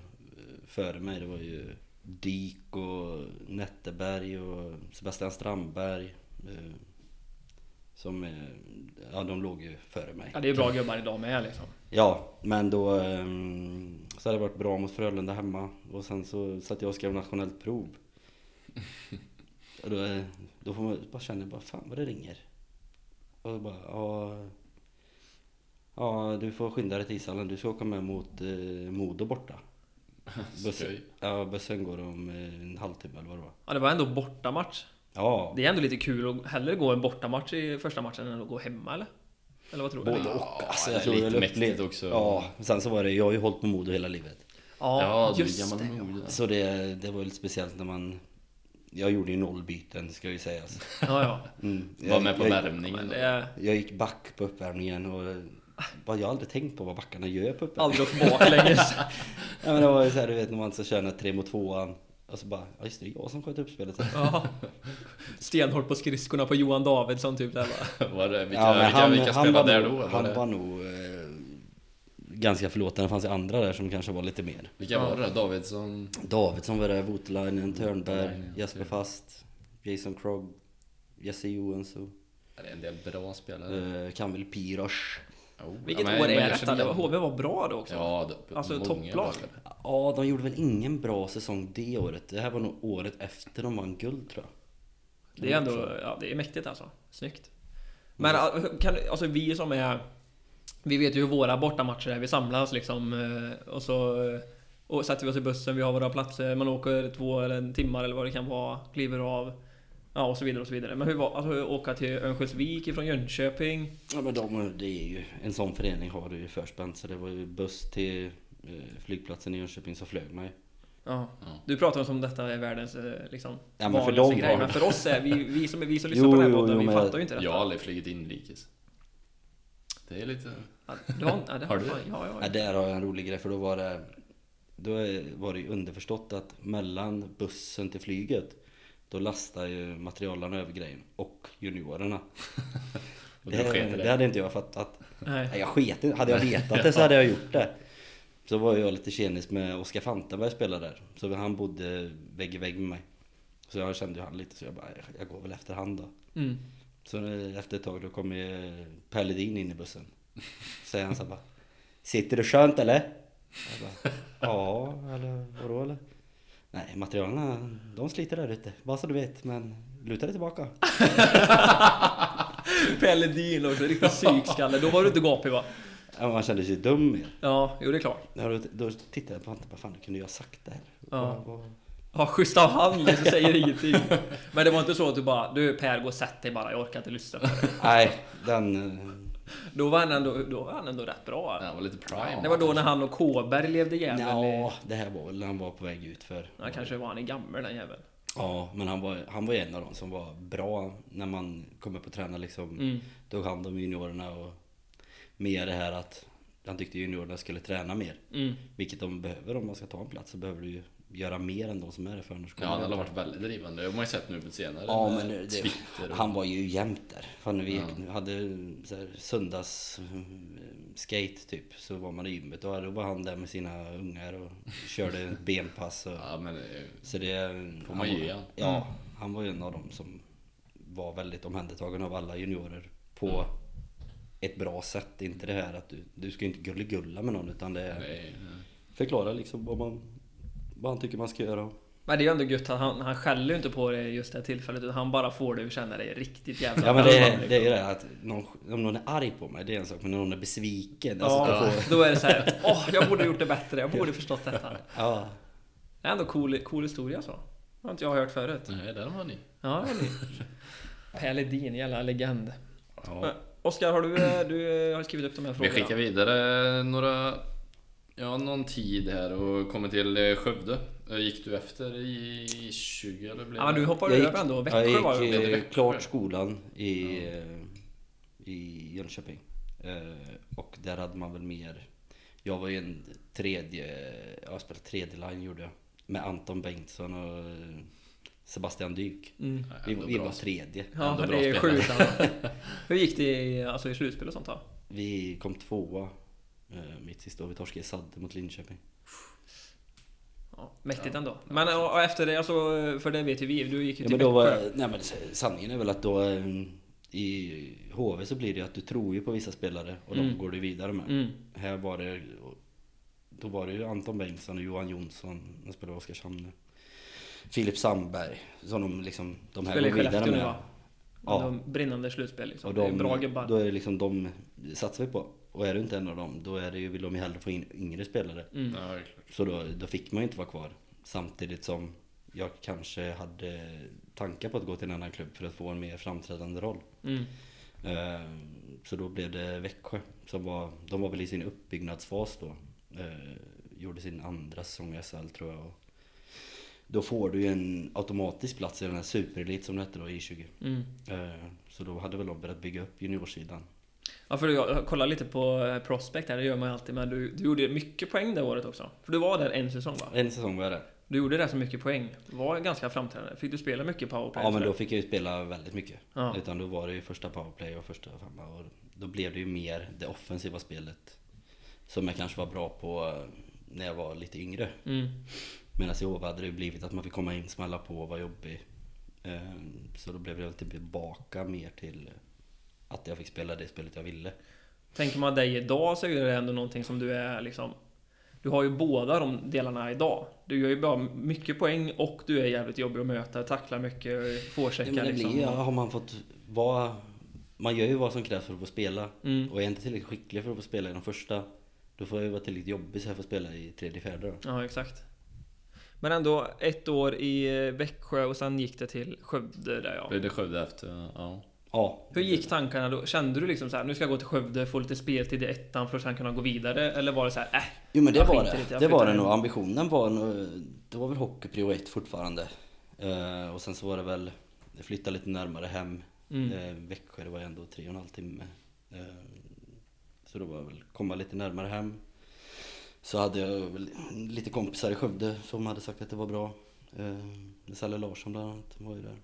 före mig. Det var ju Dyk och Netteberg och Sebastian Strandberg. eh, Som, eh, ja de låg ju före mig. Ja det är bra gubbar idag med liksom. Ja, men då ehm, så hade det varit bra mot Frölunda hemma och sen så satt jag och skrev nationellt prov. Och då, eh, då får man bara känna bara fan vad det ringer. Och bara ja, ja du får skynda dig till ishallen, du ska åka med mot eh, Modo borta. Bussen, ja, bussen går om eh, en halvtimme eller vad det var. Ja det var ändå bortamatch. Ja, Det är ändå lite kul att hellre gå en bortamatch i första matchen än att gå hemma eller? Eller vad tror du? både Ja, och. Alltså, det är jag tror lite jag mäktigt också. Ja, sen så var det, jag har ju hållit på Modo hela livet. Ja, är just det. ja. Så det, det var lite speciellt när man Jag gjorde ju noll byten ska ju sägas Ja, ja. mm. Var jag, med på jag, värmningen är jag gick back på uppvärmningen och bara, Jag har aldrig tänkt på vad backarna gör på uppvärmningen aldrig åkt baklänges. ja, men Det var ju såhär du vet när man ska köra tre mot tvåan Och så bara, ja just det, det jag som sköt upp spelet Ja. Stenhårt på skridskorna på Johan Davidsson typ där va? Var det, vilka, Ja men vilka, han, vilka han, spelade var där nog, då? Han det, var nog eh, Ganska förlåtande, det fanns ju andra där som kanske var lite mer vilka var det? Davidsson? Davidsson var där, Voutilainen, Törnberg, Voutilainen, Jesper ja. Fast Jason Krogh Jesse Johansson Det är en del bra spelare. eh, Kamil Pirosh Oh, Vilket ja, men- år är detta? Det var, HV var bra då också? Ja, det, Alltså, topplag. Ja, de gjorde väl ingen bra säsong det året. Det här var nog året efter de vann guld tror jag. Det är ändå, ja det är mäktigt alltså. Snyggt. Men äh, kan, alltså vi som är... Vi vet ju hur våra bortamatcher är. Vi samlas liksom eh, och så... eh, Och sätter vi oss i bussen, vi har våra platser, man åker två eller en timmar eller vad det kan vara, kliver av. Ja och så vidare och så vidare. Men hur var alltså, åka till Örnsköldsvik ifrån Jönköping? Ja men de, det är ju, en sån förening har du ju förspänt så det var ju buss till eh, flygplatsen i Jönköping så flög man ju. Ja. Du pratar som detta är världens eh, liksom Ja, men för vanligaste dem grej. Men för oss är vi, vi som är vi som lyssnar Jo, på den här podden, jo, vi men- fattar ju inte detta. Jag har aldrig flugit inrikes. Det är lite... Ja, du har, ja, det Har har du? fan, ja, ja, Ja, där har jag en rolig grej för då var det Då är- var det ju underförstått att mellan bussen till flyget Då lastar ju materialarna över grejen och juniorerna. Och Det, i det det. hade inte jag fattat. Nej. Nej, jag sket. Hade jag vetat det så hade jag gjort det. Så var jag lite tjenis med Oskar Fantenberg spelade där. Så han bodde vägg i vägg med mig. Så jag kände ju han lite så jag bara, jag går väl efter hand då. Mm. Så eh, efter ett tag då kom ju Per Ledin in i bussen. Säger han så bara, sitter du skönt eller? Jag bara, ja, eller vadå eller? Nej, materialen de sliter där ute. Bara så du vet, men luta dig tillbaka. Pelle Dean också, riktigt psykskalle. Då var du inte gapig va? Ja, Man kände sig dum mer. Ja, jo det är klart. Ja, då, då tittade jag på honom bara, fan kunde ha sagt det här. Ja. Vad- vad- Ja, schysst av han liksom, säger ingenting. Men det var inte så att du bara Du Per, gå och sätt dig bara, jag orkar inte lyssna på det. Nej, den... Då var han ändå, då var han ändå rätt bra. Han var lite prime. Det var då när han och Kåberg levde jävel i... Ja, det här var väl när han var på väg ut för. Ja, kanske var han i gammal den jäveln. Ja, men han var, han var en av dem som var bra när man kommer på träna liksom. Mm. Tog hand om juniorerna och mer det här att han tyckte juniorerna skulle träna mer. Mm. Vilket de behöver om man ska ta en plats så behöver du ju göra mer än de som är där för annars Ja, kommer han det har varit väldigt drivande. Det har man ju sett nu på senare. Ja men det, Twitter och... han var ju jämt där. Fan, vi Ja. hade så här, söndags eh, skate typ. Så var man i gymmet och då var han där med sina ungar och körde benpass. Och, Ja, men eh, Så det... Får man han ge han. Ja, han var ju en av dem som var väldigt omhändertagen av alla juniorer på Mm. ett bra sätt. Inte det här att du, du ska inte gulligulla med någon utan det är nej, förklara liksom vad man vad han tycker man ska göra. Men det är ju ändå gött att han, han skäller ju inte på det just det här tillfället utan han bara får dig att känna dig riktigt jävla Ja men det är, liksom. det är ju det att någon, om någon är arg på mig det är en sak men när någon är besviken. Ja, Alltså, då får, då är det så här. Åh, jag borde gjort det bättre, jag borde förstått detta. ja. Det är ändå cool, cool historia så. Det har inte jag hört förut. nej, där var ni. Ja, ni. Per Ledin, jävla legend. Ja. Oskar, har du, eh, du eh, har skrivit upp de här Vi frågorna? skickar vidare några... Ja, någon tid här och kommer till eh, Skövde. Eh, Gick du efter i 20 eller blev Ja, men du hoppade Jag över ändå. Växjö jag var gick ju... det eh, Växjö? klart skolan i, eh, i Jönköping. Och där hade man väl mer... Jag var ju en tredje... Jag spelade tredje line gjorde jag. Med Anton Bengtsson och Sebastian Dyk. Mm. Ja, Vi, vi var tredje. Ja, Ändå bra det är spelare. sjukt. alltså. Hur gick det i, alltså, i slutspel och sånt då? Vi kom tvåa. Eh, Mitt sista år. Vi torskade i Sadde mot Linköping. Ja, mäktigt ändå. Men och, och efter det, alltså, för det vet ju vi, du gick ju Ja, till men då Växjö. var, nej, men sanningen är väl att då eh, i HV så blir det att du tror ju på vissa spelare och Mm. de går du vidare med. Mm. Här var det Då var det ju Anton Bengtsson och Johan Jonsson, de spelade i Oskarshamn nu. Filip Sandberg, som de liksom, de här går vidare nu med. va? Ja. De brinnande slutspel liksom. Och det är de, bra gubbar. då är det liksom de satsar vi på. Och är du inte en av dem, då är det ju, vill de ju hellre få in yngre spelare. Mm. Ja. Så då, då fick man ju inte vara kvar. Samtidigt som jag kanske hade tankar på att gå till en annan klubb för att få en mer framträdande roll. Mm. Eh, Så då blev det Växjö som var, de var väl i sin uppbyggnadsfas då. Eh, Gjorde sin andra säsong i SHL tror jag. Och då får du ju en automatisk plats i den här superelit som det hette då, I20. Mm. Eh, Så då hade väl de börjat bygga upp juniorsidan. Ja, för jag kollar lite på eh, Prospect här, det gör man ju alltid, men du, du gjorde mycket poäng det året också. För du var där en säsong va? En säsong var jag där. Du gjorde rätt så mycket poäng. Var ganska framträdande. Fick du spela mycket powerplay? Ja men då fick jag ju spela väldigt mycket. Ja. Utan då var det ju första powerplay och första femma och då blev det ju mer det offensiva spelet. Som jag kanske var bra på eh, när jag var lite yngre. Mm. Medan i HV hade det ju blivit att man fick komma in, smälla på och vara jobbig. Ehm, Så då blev det väl tillbaka mer till att jag fick spela det spelet jag ville. Tänker man dig idag så är det ändå någonting som du är liksom... Du har ju båda de delarna idag. Du gör ju bara mycket poäng och du är jävligt jobbig att möta, tacklar mycket, Ja, forecheckar det liksom. blir, ja, har man fått vara... Man gör ju vad som krävs för att få spela. Mm. Och är jag inte tillräckligt skicklig för att få spela i de första, då får jag ju vara tillräckligt jobbig så jag får spela i tredje, fjärde då. Ja, exakt. Men ändå ett år i eh, Växjö och sen gick det till Skövde där ja. Blev det Skövde efter? Ja. Ja. Hur gick tankarna då? Kände du liksom så här, nu ska jag gå till Skövde, få lite speltid i ettan för att sen kunna gå vidare? Eller var det så här, äh, Jo men det var det. i det, var det nog. Ambitionen var nog, det var väl hockey prio ett fortfarande. Eh, och sen så var det väl, det flyttade lite närmare hem. Mm. Eh, Växjö, det var ändå tre och en halv timme. Eh, så då var det väl komma lite närmare hem. Så hade jag väl lite kompisar i Skövde som hade sagt att det var bra. Eh, Salle Larsson bland annat var ju där.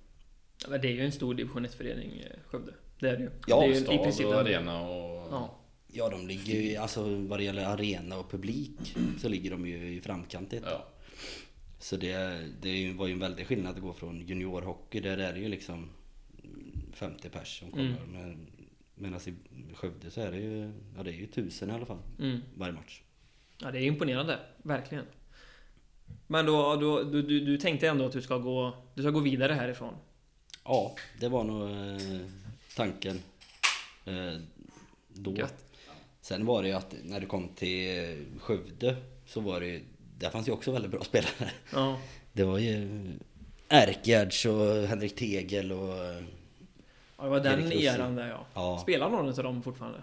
Ja, men det är ju en stor division 1-förening, eh, Skövde. Det är det ju. Ja, det är ju Stad och den- arena och... Ja. Ja de ligger ju, alltså vad det gäller arena och publik så ligger de ju i framkant i Ja. Så det, det var ju en väldig skillnad att gå från juniorhockey, där är det ju liksom 50 pers som kollar. Mm. Men, medan i Skövde så är det ju, ja det är ju tusen i alla fall Mm. varje match. Ja, det är imponerande. Verkligen. Men då, då du, du, du tänkte ändå att du ska gå, du ska gå vidare härifrån? Ja, det var nog eh, tanken eh, då. Gött. Sen var det ju att när det kom till Skövde så var det ju, där fanns ju också väldigt bra spelare. Ja. Det var ju Erkgärds och Henrik Tegel och... ja, det var den eran där ja. Ja. Spelar någon av dem fortfarande?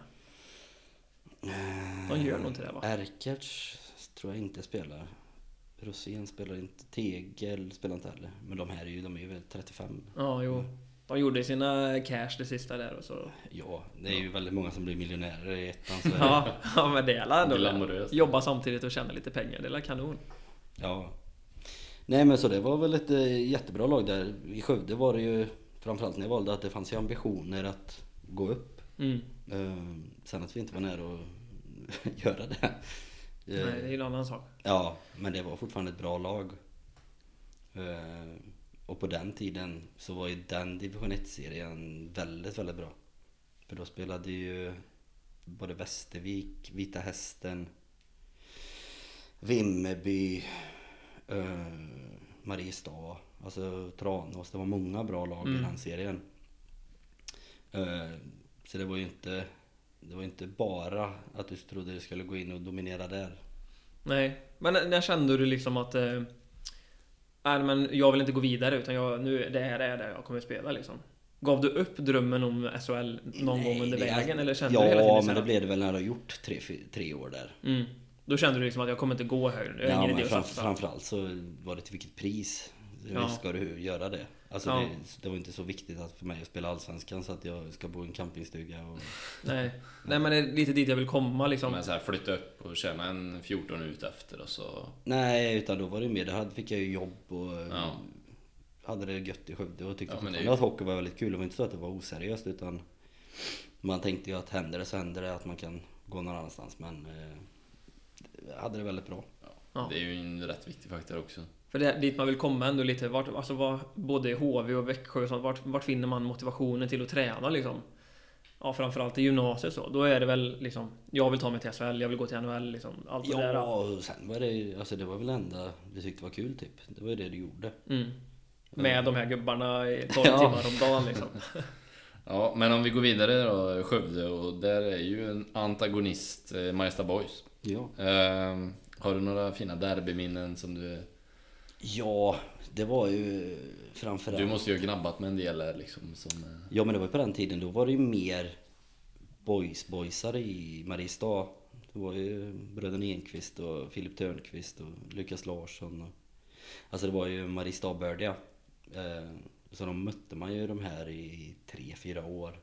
De gör nog inte det va? Erkgärds tror jag inte spelar. Rosén spelar inte. Tegel spelar inte heller. Men de här är ju, de är ju väl 35. Ja, jo. De gjorde sina cash det sista där och så. Ja, det är ju väldigt många som blir miljonärer i ettan. Så Ja, ja men det är alla ändå. Glamoröst. Jobba samtidigt och tjäna lite pengar. Det är kanon. Ja. Nej men så det var väl ett eh, jättebra lag där. I Skövde var det ju framförallt när jag valde att det fanns ju ambitioner att gå upp. Mm. Eh, Sen att vi inte var nära att göra det. Nej, Eh, det är en annan sak. Ja, men det var fortfarande ett bra lag. Eh, Och på den tiden så var ju den division 1-serien väldigt, väldigt bra. För då spelade ju både Västervik, Vita Hästen, Vimmerby, eh, Mariestad, alltså Tranås. Det var många bra lag i Mm. den serien. Eh, Så det var ju inte, det var inte bara att du trodde du skulle gå in och dominera där. Nej, men när kände du liksom att... Eh, nej men jag vill inte gå vidare utan jag, nu, det här är det jag kommer att spela liksom. Gav du upp drömmen om SHL någon gång under vägen eller kände ja, du hela tiden men det blev det väl när du har gjort tre, tre år där. Mm. Då kände du liksom att jag kommer inte gå högre. Jag Ja, men fram, framförallt så var det till vilket pris. Ja. Visst ska du göra det. Alltså Ja. det, det var inte så viktigt att för mig att spela Allsvenskan så att jag ska bo i en campingstuga och... Nej. Nej men det är lite dit jag vill komma liksom. Men så här, flytta upp och tjäna en 14 ut efter och så... Nej, utan då var det mer, då fick jag ju jobb och Ja. hade det gött i Skövde och tyckte Ja, fortfarande att hockey var väldigt kul. Det var inte så att det var oseriöst utan man tänkte ju att händer det så händer det, att man kan gå någon annanstans. Men eh, jag hade det väldigt bra. Ja. Det är ju en rätt viktig faktor också. För det, dit man vill komma ändå lite, vart, alltså var, både i HV och Växjö och sånt, vart, vart finner man motivationen till att träna liksom? Ja, framförallt i gymnasiet så. Då är det väl liksom, jag vill ta mig till SHL, jag vill gå till NHL liksom. Allt det där. Ja, sen var det alltså det var väl det enda vi tyckte var kul typ. Det var ju det du gjorde. Mm. Med de här gubbarna i 12 Ja. timmar om dagen liksom. Ja, men om vi går vidare då, Skövde, och där är ju en antagonist, eh, Majsta Boys. Ja. Eh, har du några fina derbyminnen som du... Ja, det var ju framförallt... Du måste ju ha gnabbat med en del liksom som... eh, Ja men det var ju på den tiden, då var det ju mer boys-boysare i Mariestad. Det var ju bröderna Enqvist och Filip Törnqvist och Lukas Larsson. Och, alltså det var ju Mariestad-bördiga. Eh, så de mötte man ju de här i tre, fyra år.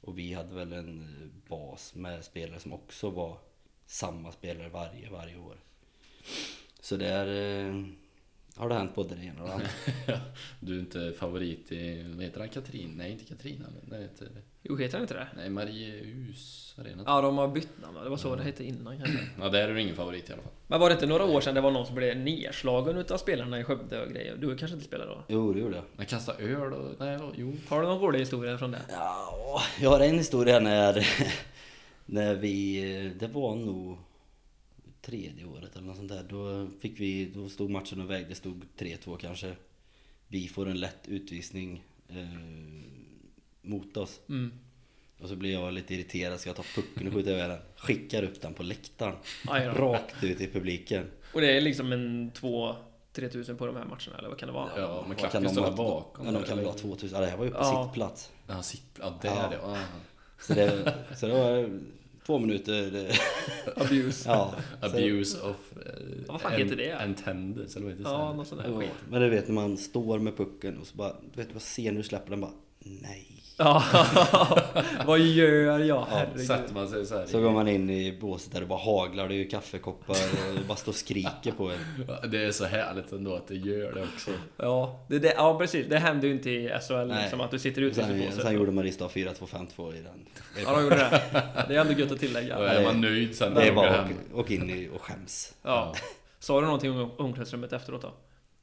Och vi hade väl en eh, bas med spelare som också var samma spelare varje, varje år. Så där har det hänt både det ena och det andra. Du är inte favorit i, vad heter han, Katrin? Nej, inte Katrina. Nej, heter. Jo, heter det inte det? Nej, Mariehus Arena. Ja, de har bytt namn? Det var så det hette innan kanske. Ja, där är du ingen favorit i alla fall. Men var det inte några år sedan det var någon som blev nedslagen utav spelarna i Skövde och grejer? Du kanske inte spelade då? Jo, det gjorde jag. Men kasta öl och... Nej, jo. Har du någon rolig historia från det? Ja, jag har en historia när, när vi, det var nog tredje året eller något sånt där. Då fick vi, då stod matchen och vägde, det stod 3-2 kanske. Vi får en lätt utvisning eh, mot oss. Mm. Och så blir jag lite irriterad, ska jag ta pucken och skjuta över den? Skickar upp den på läktaren. Rakt ut i publiken. Och det är liksom en 2-3 tusen på de här matcherna, eller vad kan det vara? Ja, men klacken de står där bakom. Ja, de kan väl ha 2000. Ja, det här var ju på Ja. sittplats. Ja, sitt... Ja, där Ja. ja. ja. Så det, så det var två minuter. eh, Abuse. Ja. så- Abuse of... Eh, Vad fan heter det? Attendance, eller vad heter det? Ja, någon sån där Ja, skit. men du vet när man står med pucken och så bara, du vet vad ser när du släpper den bara, nej. Ja, vad gör jag? Herregud. Sätter man sig så här Så i- går man in i båset där det bara haglar, det är ju kaffekoppar och det bara står och skriker på en. Ja, Det är så härligt ändå att det gör det också. Ja, det, det, ja, precis. Det händer ju inte i SHL Nej. liksom, att du sitter ute i Sen, båset. sen gjorde Mariestad 4-2-5-2 i den. Det Ja, de gjorde det. Det är ändå gött att tillägga. Då är man nöjd sen när det var hem. och, och in i och skäms. Ja. Sa du någonting om omklädningsrummet efteråt då?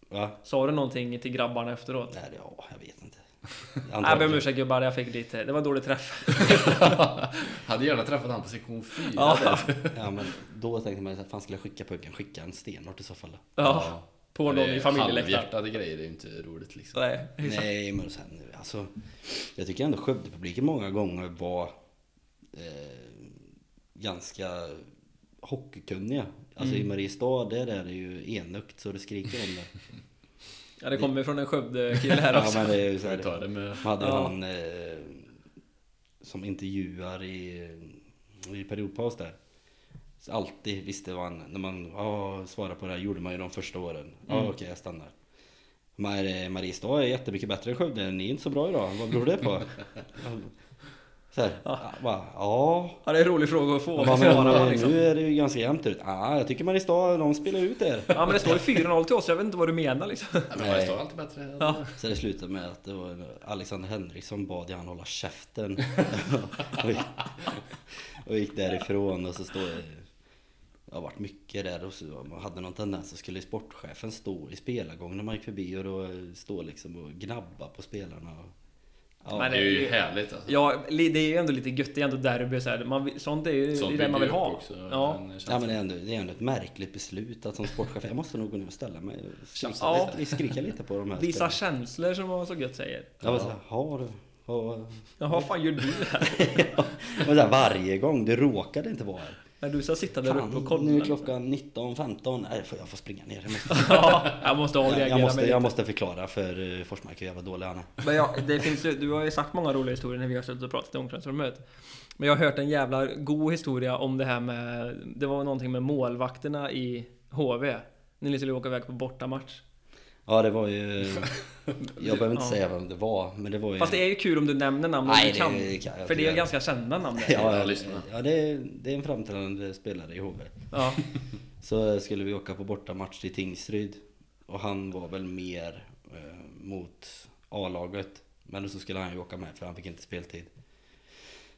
Va? Sa du någonting till grabbarna efteråt? Nej, ja, jag vet inte. Jag ber om ursäkt gubbar, jag fick lite... Det var en dålig träff. Hade gärna träffat han på sektion 4. Ja. Ja, men då tänkte man att fan skulle jag skicka pucken? Skicka en stenhårt i så fall då. Ja. På någon i familjeläktaren. Halvhjärtade grejer är ju inte roligt liksom. Nej. Nej, men sen alltså. Jag tycker ändå Skövdepubliken många gånger var eh, ganska hockeykunniga. Alltså i Mariestad, där är det ju enögt så det skriker om det. Ja, det kommer från en Skövde-kille här Ja också. men det är ju så här, det med... hade Ja. han eh, som intervjuar i, i periodpaus där. Så alltid visste han, när man ja, svarade på det här gjorde man ju de första åren. Ja Mm. okej jag stannar. Mar- Mariestad är jättemycket bättre än Skövde, ni är inte så bra idag, vad beror det på? Så här, Ja. ja. Bara, ja. Ja, det är en rolig fråga att få. Ja, men, Svara, eh, liksom. Nu är det ju ganska jämnt ut. Ja, jag tycker Mariestad, de spelar ut er. Ja, men det står ju 4-0 till oss, jag vet inte vad du menar liksom. Ja, men det står alltid bättre. Ja. Så det slutade med att det var Alexander Henriksson bad jag han hålla käften. och, gick, och gick därifrån och så står det... Det har varit mycket där och så man hade någon tendens så skulle sportchefen stå i spelargång när man gick förbi och då stå liksom och gnabba på spelarna. Och, ja, Men Det är ju härligt alltså. Ja, det är ju ändå lite gött, det är ändå derby så här. Man, Sånt är ju Sånt det är det man vill ha. också, ja. Ja men det är, ändå, det är ändå ett märkligt beslut att som sportchef, jag måste nog gå ner och ställa mig och Ja. lite, skrika lite på de här Visa spelarna. känslor som man så gött säger. Jag var såhär, har du? Ja. Ja, vad fan gör du här? Men så här, varje gång, det råkade inte vara här. När du ska sitta där uppe och kolla. nu är klockan 19.15. Nej, jag får springa ner. Jag måste, ja, jag måste avreagera jag, måste, mig jag måste förklara för uh, Forsmark hur jävla dålig han är. Men ja, det finns ju, du har ju sagt många roliga historier när vi har suttit och pratat i omklädningsrummet. Men jag har hört en jävla god historia om det här med... Det var någonting med målvakterna i HV. När ni skulle åka iväg på bortamatch. Ja, det var ju... Jag behöver inte Ja. säga vem det var, men det var ju... Fast det är ju kul om du nämner namn om Nej, du kan. det kan För det är inte ganska kända namn det. Ja, Jag lyssnar. ja det, är, det är en framträdande spelare i HV. Ja. Så skulle vi åka på bortamatch till Tingsryd. Och han var väl mer eh, mot A-laget. Men så skulle han ju åka med för han fick inte speltid.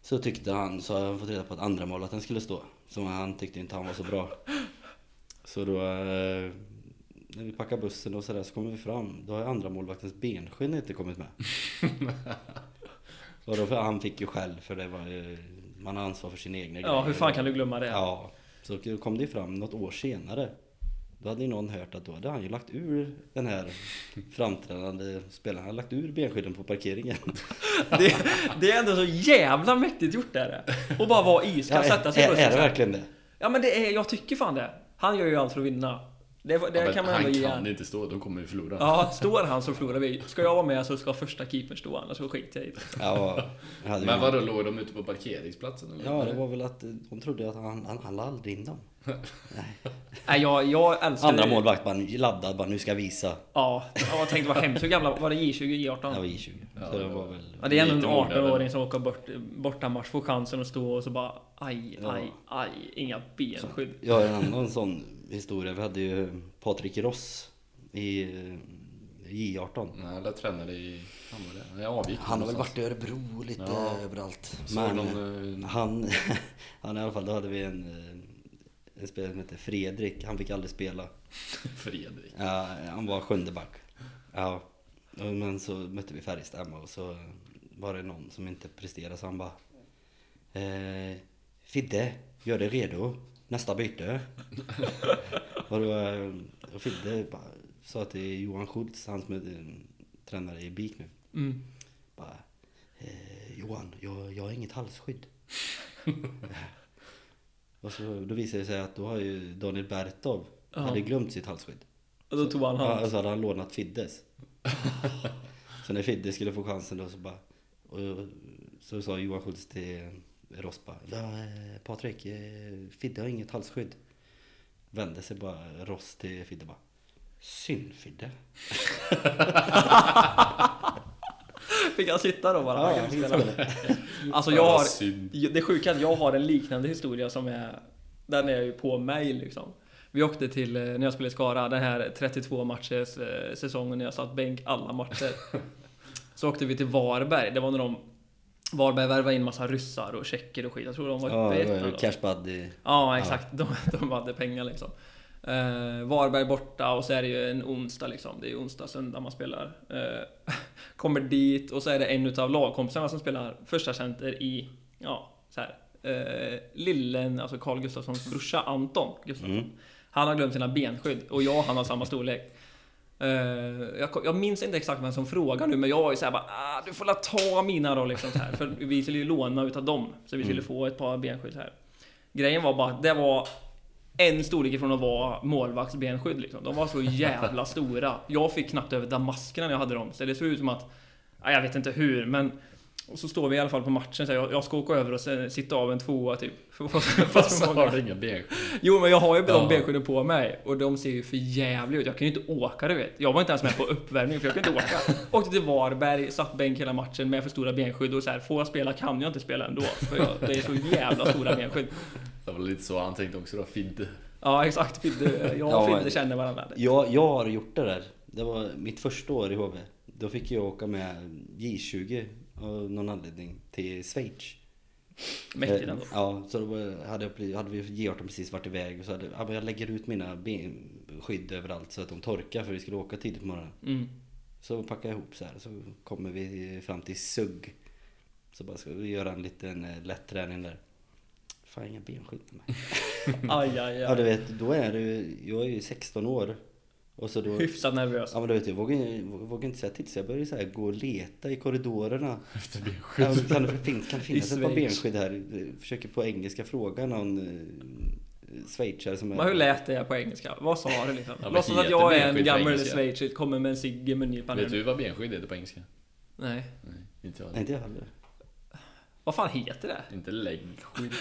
Så tyckte han, så har han fått reda på att andra målet skulle stå. Så han tyckte inte han var så bra. Så då, eh, när vi packar bussen och sådär så kommer vi fram. Då har andra målvaktens benskinn inte kommit med. och då, för han fick ju själv för det var ju, man har ansvar för sin egna ja, hur fan kan du glömma det? Ja, så kom det fram något år senare. Då hade ju någon hört att då hade han ju lagt ur den här framträdande spelaren. Han hade lagt ur benskydden på parkeringen. Det, det är ändå så jävla mäktigt gjort är det. Och bara vara iskall, sätta sig är, bussen är det verkligen det? Ja men det är, jag tycker fan det. Han gör ju allt för att vinna. Det, det Ja, men kan man han ändå ge kan han. inte stå, då kommer vi förlora. Ja, står han så förlorar vi. Ska jag vara med så ska första keepern stå, annars så skiter jag i det. Ja, Men vadå, låg de ute på parkeringsplatsen eller? Ja, det var väl att de trodde att han, han, han aldrig in dem. Nej, jag, jag älskar Andra det. målvakt bara laddad, bara nu ska jag visa. Ja, ja, jag tänkte vad hemskt. Hur gamla var det? J20, Jag J18? var I20. Ja, så det det var väl... Ja, det är ändå en Lite mognare. 18-åring som åker bort, bortamatch, får chansen att stå och så bara aj, Ja. aj, aj, inga benskydd. Jag har en annan sån historia. Vi hade ju Patrik Ross i eh, J18. Nej, jag tränade i... Han var det. Avgick Han har väl varit i Örebro lite Ja. överallt. Men någon, eh, han, han i alla fall, då hade vi en, eh, en spelare som hette Fredrik. Han fick aldrig spela. Fredrik. Ja, han var sjunde back. Ja. Men så mötte vi Färjestad hemma och så var det någon som inte presterade så han bara eh, Fidde, gör dig redo. Nästa byte. och då eh, och Fidde bara sa till Johan Schultz, han som är eh, tränare i BIK nu. Mm. Bara, eh, Johan, jag, jag har inget halsskydd. och så, då visade det sig att då har ju Daniel Bertov Ja. hade glömt sitt halsskydd. Och då tog han Ja, hans. och så hade han lånat Fiddes. så när Fidde skulle få chansen då så bara... Och så sa Johan Schultz till Ross bara, "Ja, Patrik, eh, Fidde har inget halsskydd. Vände sig bara Ross till Fidde bara. Synd Fidde. Fick han sitta då bara? Ja, jag spela. Alltså jag har... synd. Det sjuka är att jag har en liknande historia som är... Den är ju på mig liksom. Vi åkte till, eh, när jag spelade i Skara, den här 32 matchers eh, säsongen när jag satt bänk alla matcher. Så åkte vi till Varberg, det var när de... Varberg värvade in massa ryssar och tjecker och skit. Jag tror de var Ja, uppe i ettan. Cash Buddy. Ja, exakt. De, de hade pengar liksom. Eh, Varberg borta och så är det ju en onsdag liksom. Det är ju onsdag, söndag man spelar. Eh, kommer dit och så är det en utav lagkompisarna som spelar första center i, ja, så här. Eh, lillen, alltså Carl Gustafssons brorsa Anton Gustafsson. Mm. Han har glömt sina benskydd och jag och han har samma storlek. Eh, jag, jag minns inte exakt vem som frågar nu men jag ju såhär bara ah, Du får la ta mina då liksom så här. För vi skulle ju låna utav dem Så vi skulle Mm. få ett par benskydd här Grejen var bara att det var en storlek ifrån att vara målvaktsbenskydd liksom. De var så jävla stora. Jag fick knappt över damaskerna när jag hade dem. Så det såg ut som att... Ja, jag vet inte hur, men... Och så står vi i alla fall på matchen så jag, jag ska åka över och sitta av en tvåa typ. Fast Så har du inga benskydd. Jo men jag har ju de Ja. benskydden på mig och de ser ju för jävliga ut. Jag kan ju inte åka du vet. Jag var inte ens med på uppvärmning för jag kan inte åka. Åkte till Varberg, satt bänk hela matchen med för stora benskydd och så här, får jag spela kan jag inte spela ändå. För jag, det är så jävla stora benskydd. Det var lite så han tänkte också då, Fidde. Ja exakt, Fidde, jag och Ja, Fidde känner varandra. Jag, jag har gjort det där. Det var mitt första år i HV. Då fick jag åka med J20 av någon anledning till Schweiz. Mäktigt Eh, ändå. Ja, så då hade, jag, hade vi J18 precis varit iväg och så hade jag lägger ut mina benskydd överallt så att de torkar för vi skulle åka tidigt på morgonen. Mm. Så packar jag ihop så här så kommer vi fram till Sugg. Så bara ska vi göra en liten eh, lätt träning där. Fan inga benskydd på mig. Aj, aj, Ja du aj. vet, då är det jag är ju 16 år. Och så då... Hyfsat nervös. Ja men du vet, jag vågar, jag vågar inte säga till så jag började så här gå och leta i korridorerna. Efter Ja, benskydd. men kan, det finnas, kan det finnas ett par benskydd här? Försöker på engelska fråga någon eh, schweizare som är... Men hur lät det på engelska? Vad sa du liksom? Ja, Låtsas att jag är en gammal schweizer, kommer med en cigg i mungipan. Vet du vad benskydd heter på engelska? Nej. Jag. Nej inte jag heller. Vad fan heter det? Inte läggskydd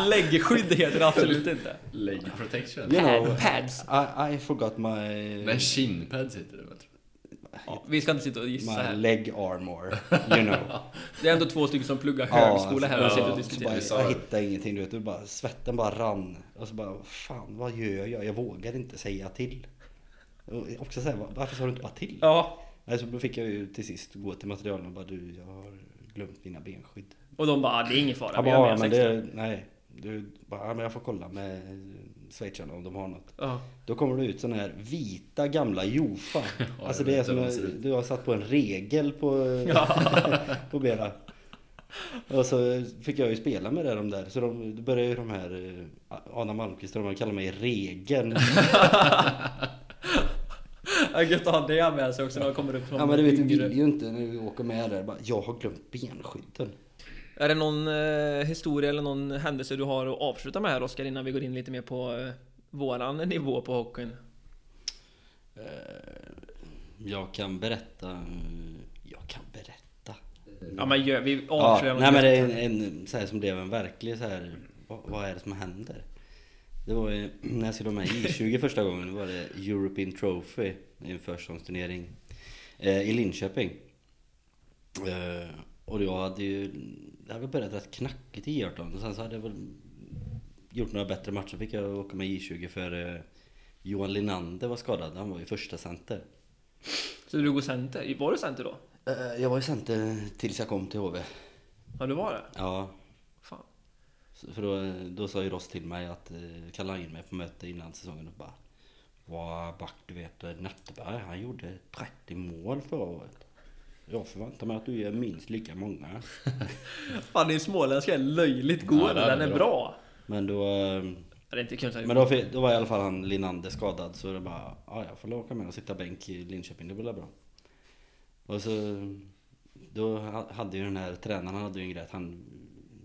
Läggskydd heter det absolut inte. leg protection. You know, Pads. I, I forgot my... Nej, shinpads heter det väl? Ja, vi ska inte sitta och gissa My här. leg armor, you know. Det är ändå två stycken som pluggar högskola här och ja, sitter och så diskuterar. jag hittade ingenting du vet, du bara, svetten bara rann. Och så bara, fan vad gör jag? Jag vågar inte säga till. Och också säga, varför sa du inte bara till? Ja, Nej, så då fick jag ju till sist gå till materialen och bara, du jag har glömt mina benskydd. och de bara, det är ingen fara. Jag vi bara, har ja, med men 16. det, nej. Du bara, ja, men jag får kolla med schweizarna om de har något. Ja. Då kommer det ut såna här vita gamla Jofa. alltså jag det är som en- du har satt på en regel på, på benen. Och så fick jag ju spela med det de där. Så de, då började ju de här eh, Adam Malmqvist och de kallar mig Ja, Gött att ha det med sig också när de kommer upp ja men du vet, du vill ju inte när vi åker med där. Bara, jag har glömt benskydden. Är det någon eh, historia eller någon händelse du har att avsluta med här Oskar innan vi går in lite mer på eh, våran nivå på hockeyn? Eh, Jag kan berätta. eh, Jag kan berätta. Ja men gör, vi Ja, avslöjar något nej men det är en, en så här som blev en verklig så här. Vad, vad är det som händer? Det var ju när jag skulle vara med i 20 första gången. Då var det European Trophy. En försäsongsturnering. Eh, I Linköping. Eh, och jag hade ju... Det hade börjat rätt knackigt i 18 och sen så hade jag väl gjort några bättre matcher. Fick jag åka med i 20 för eh, Johan Linander var skadad. Han var ju första center. Så du går center? Var du center då? Eh, jag var ju center tills jag kom till HV. Ja du var det? Ja, För då, då sa ju Ross till mig att eh, kallade in mig på möte innan säsongen och bara Vad back du vet eh, Netteberg han gjorde 30 mål förra året. Jag förväntar mig att du gör minst lika många. Fan din småländska är löjligt god, Ja, den är den är bra. bra. Men då, eh, men då, då var i alla fall han Linander skadad så det bara Ja jag får åka med och sitta bänk i Linköping, det blir bra. Och så Då ha- hade ju den här tränaren han hade ju en grej att han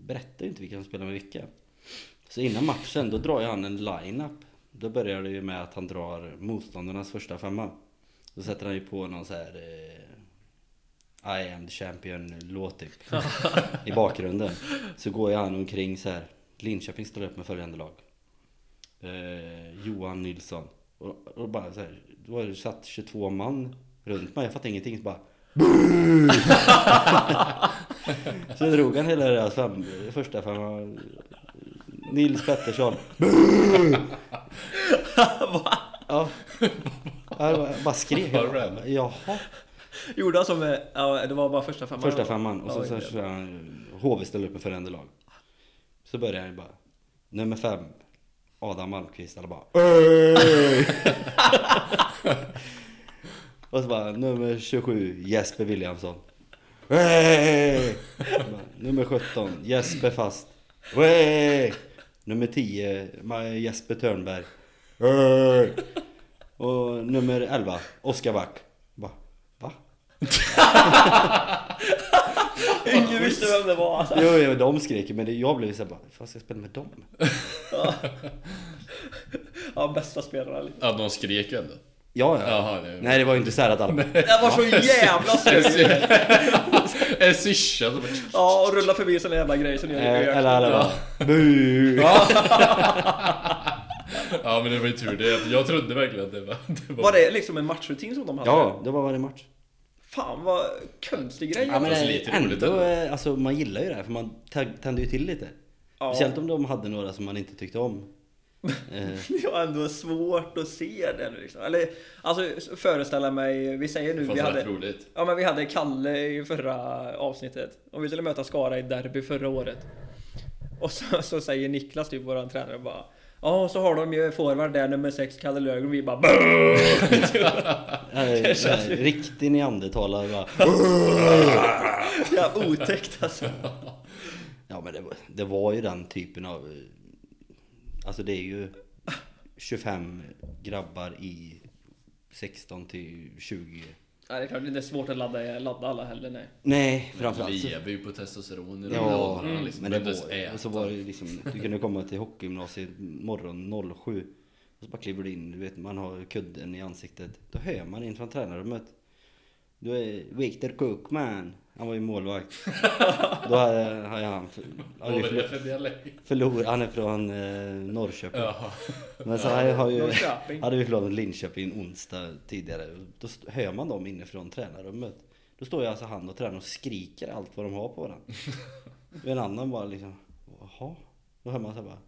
berättade ju inte vilka som spelar med vilka. Så innan matchen då drar ju han en line-up. Då börjar det ju med att han drar motståndarnas första femma. Då sätter han ju på någon så här eh, I am the champion låt typ. I bakgrunden. Så går ju han omkring så här. Linköping ställer upp med följande lag. Eh, Johan Nilsson. Och, och bara så här. Då var det satt 22 man runt mig. Jag fattade ingenting. Så bara Så drog han hela deras fem, första femma. Nils Pettersson. Ja. Jag bara- skrek. Jaha. Gjorde han som, eh, ja det var bara första femman? Första femman. Och så, så, han, HV ställer upp med följande lag. Så börjar han bara. Nummer fem. Adam Malmqvist. Alla bara! Och så bara nummer 27. Jesper Williamson. Bara, Nummer 17. Jesper Fast. "Öj!" Nummer 10. Ma- Jesper Törnberg. "Öj!" Och nummer 11. Oskar Back. Bara, va? Ingen visste vem det var alltså. Jo, jo, de skrek men det, jag blev såhär bara, fan ska jag spela med dem? Ja, bästa spelare liksom. Ja, de skrek ändå. Ja, ja. Jaha, det Nej, det var ju inte såhär att alla Det var så jävla sur! En syrsa som Ja, och rulla förbi såna jävla grejer som gör Eh, Eller alla bara. Ja men det var ju tur det. Jag trodde verkligen att det var... Det var, Var det liksom en matchrutin som de hade? Ja, det var varje match. Fan vad konstig grej. Ja, men det, lite roligt ändå, ändå. eh, alltså man gillar ju det här för man tände ju till lite. Ja. Speciellt om de hade några som man inte tyckte om. Eh, Det var ändå svårt att se det nu liksom. Eller, alltså föreställa mig, vi säger nu, vi hade, roligt. ja, men vi hade Kalle i förra avsnittet. Och vi skulle möta Skara i derby förra året. Och så, så säger Niklas, typ våran tränare, bara Ja, och så har de ju forward där, nummer 6, Kalle Löfgren, och vi bara eh, eh, riktig neandertalare bara. Ja, otäckt alltså. Ja men det det var ju den typen av... Alltså det är ju 25 grabbar i 16 till 20. Ja, det är klart, det är svårt att ladda, ladda alla heller, nej. Nej, framförallt så... lever ju på testosteron i de Ja, åldrarna liksom. men det var, och så var det liksom, du kunde komma till hockeygymnasiet morgon 07 och så bara kliver du in, du vet man har kudden i ansiktet. Då hör man in från tränarrummet. Du är Victor Cookman. Han var ju målvakt. Då hade, hade han hade förlor- för dialekt? förlorat. Han är från eh, Norrköping. Jaha. Men så har, har ju, hade vi förlorat mot Linköping onsdag tidigare. Då hör man dem inifrån tränarrummet. Då står ju alltså han och tränaren och skriker allt vad de har på varandra. Och en annan bara liksom, jaha? Då hör man så här bara.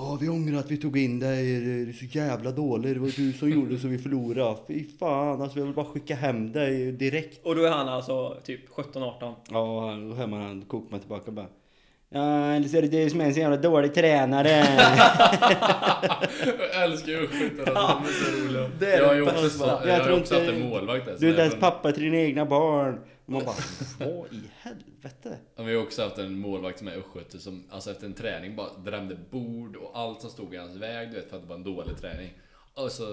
Ja, vi ångrar att vi tog in dig. Det är så jävla dåligt. Det var du som gjorde så vi förlorade. Fy fan, alltså jag vill bara skicka hem dig direkt. Och då är han alltså typ 17-18. Ja, då hör man han kokar tillbaka bara. Ja, eller så är det du som är en så jävla dålig tränare. Jag älskar ju östgötarna, de är så roliga. Det är jag har det ju också, jag Jag tror också inte- haft en målvakt där. Du är inte ens pappa till dina egna barn. Och man bara, vad i helvete? Ja, Vi har också haft en målvakt som är östgöte som alltså efter en träning bara drämde bord och allt som stod i hans väg, du vet, för att det var en dålig träning. Och så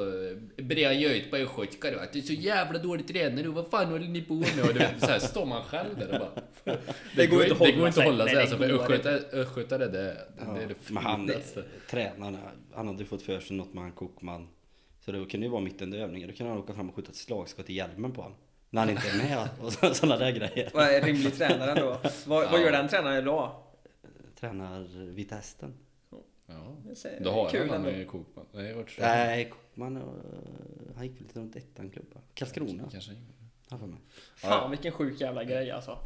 började han göra ut på östgötska då, att du är så jävla dålig tränare och vad fan håller ni på med? Och du vet, så här står man själv där och bara... Det, går inte att det hålla går inte att hålla sig alltså, för östgötare, det, det, det är det Men han, finaste. tränaren, han hade fått för sig något med han Kokman. Så det kunde ju vara mitt under övningen. Då kunde han åka fram och skjuta ett slagskott i hjälmen på honom. När han inte är med och sådana där grejer. Vad är rimlig tränare ändå? Vad, vad gör den tränaren idag? Tränar Vitesten. Ja. Jag säger, Då har kul han med Kokman. Nej, vart Nej, Kokman, eh, han gick väl till något ettan-klubba. Karlskrona, Kanske. för mig. Fan vilken sjuk jävla grej alltså.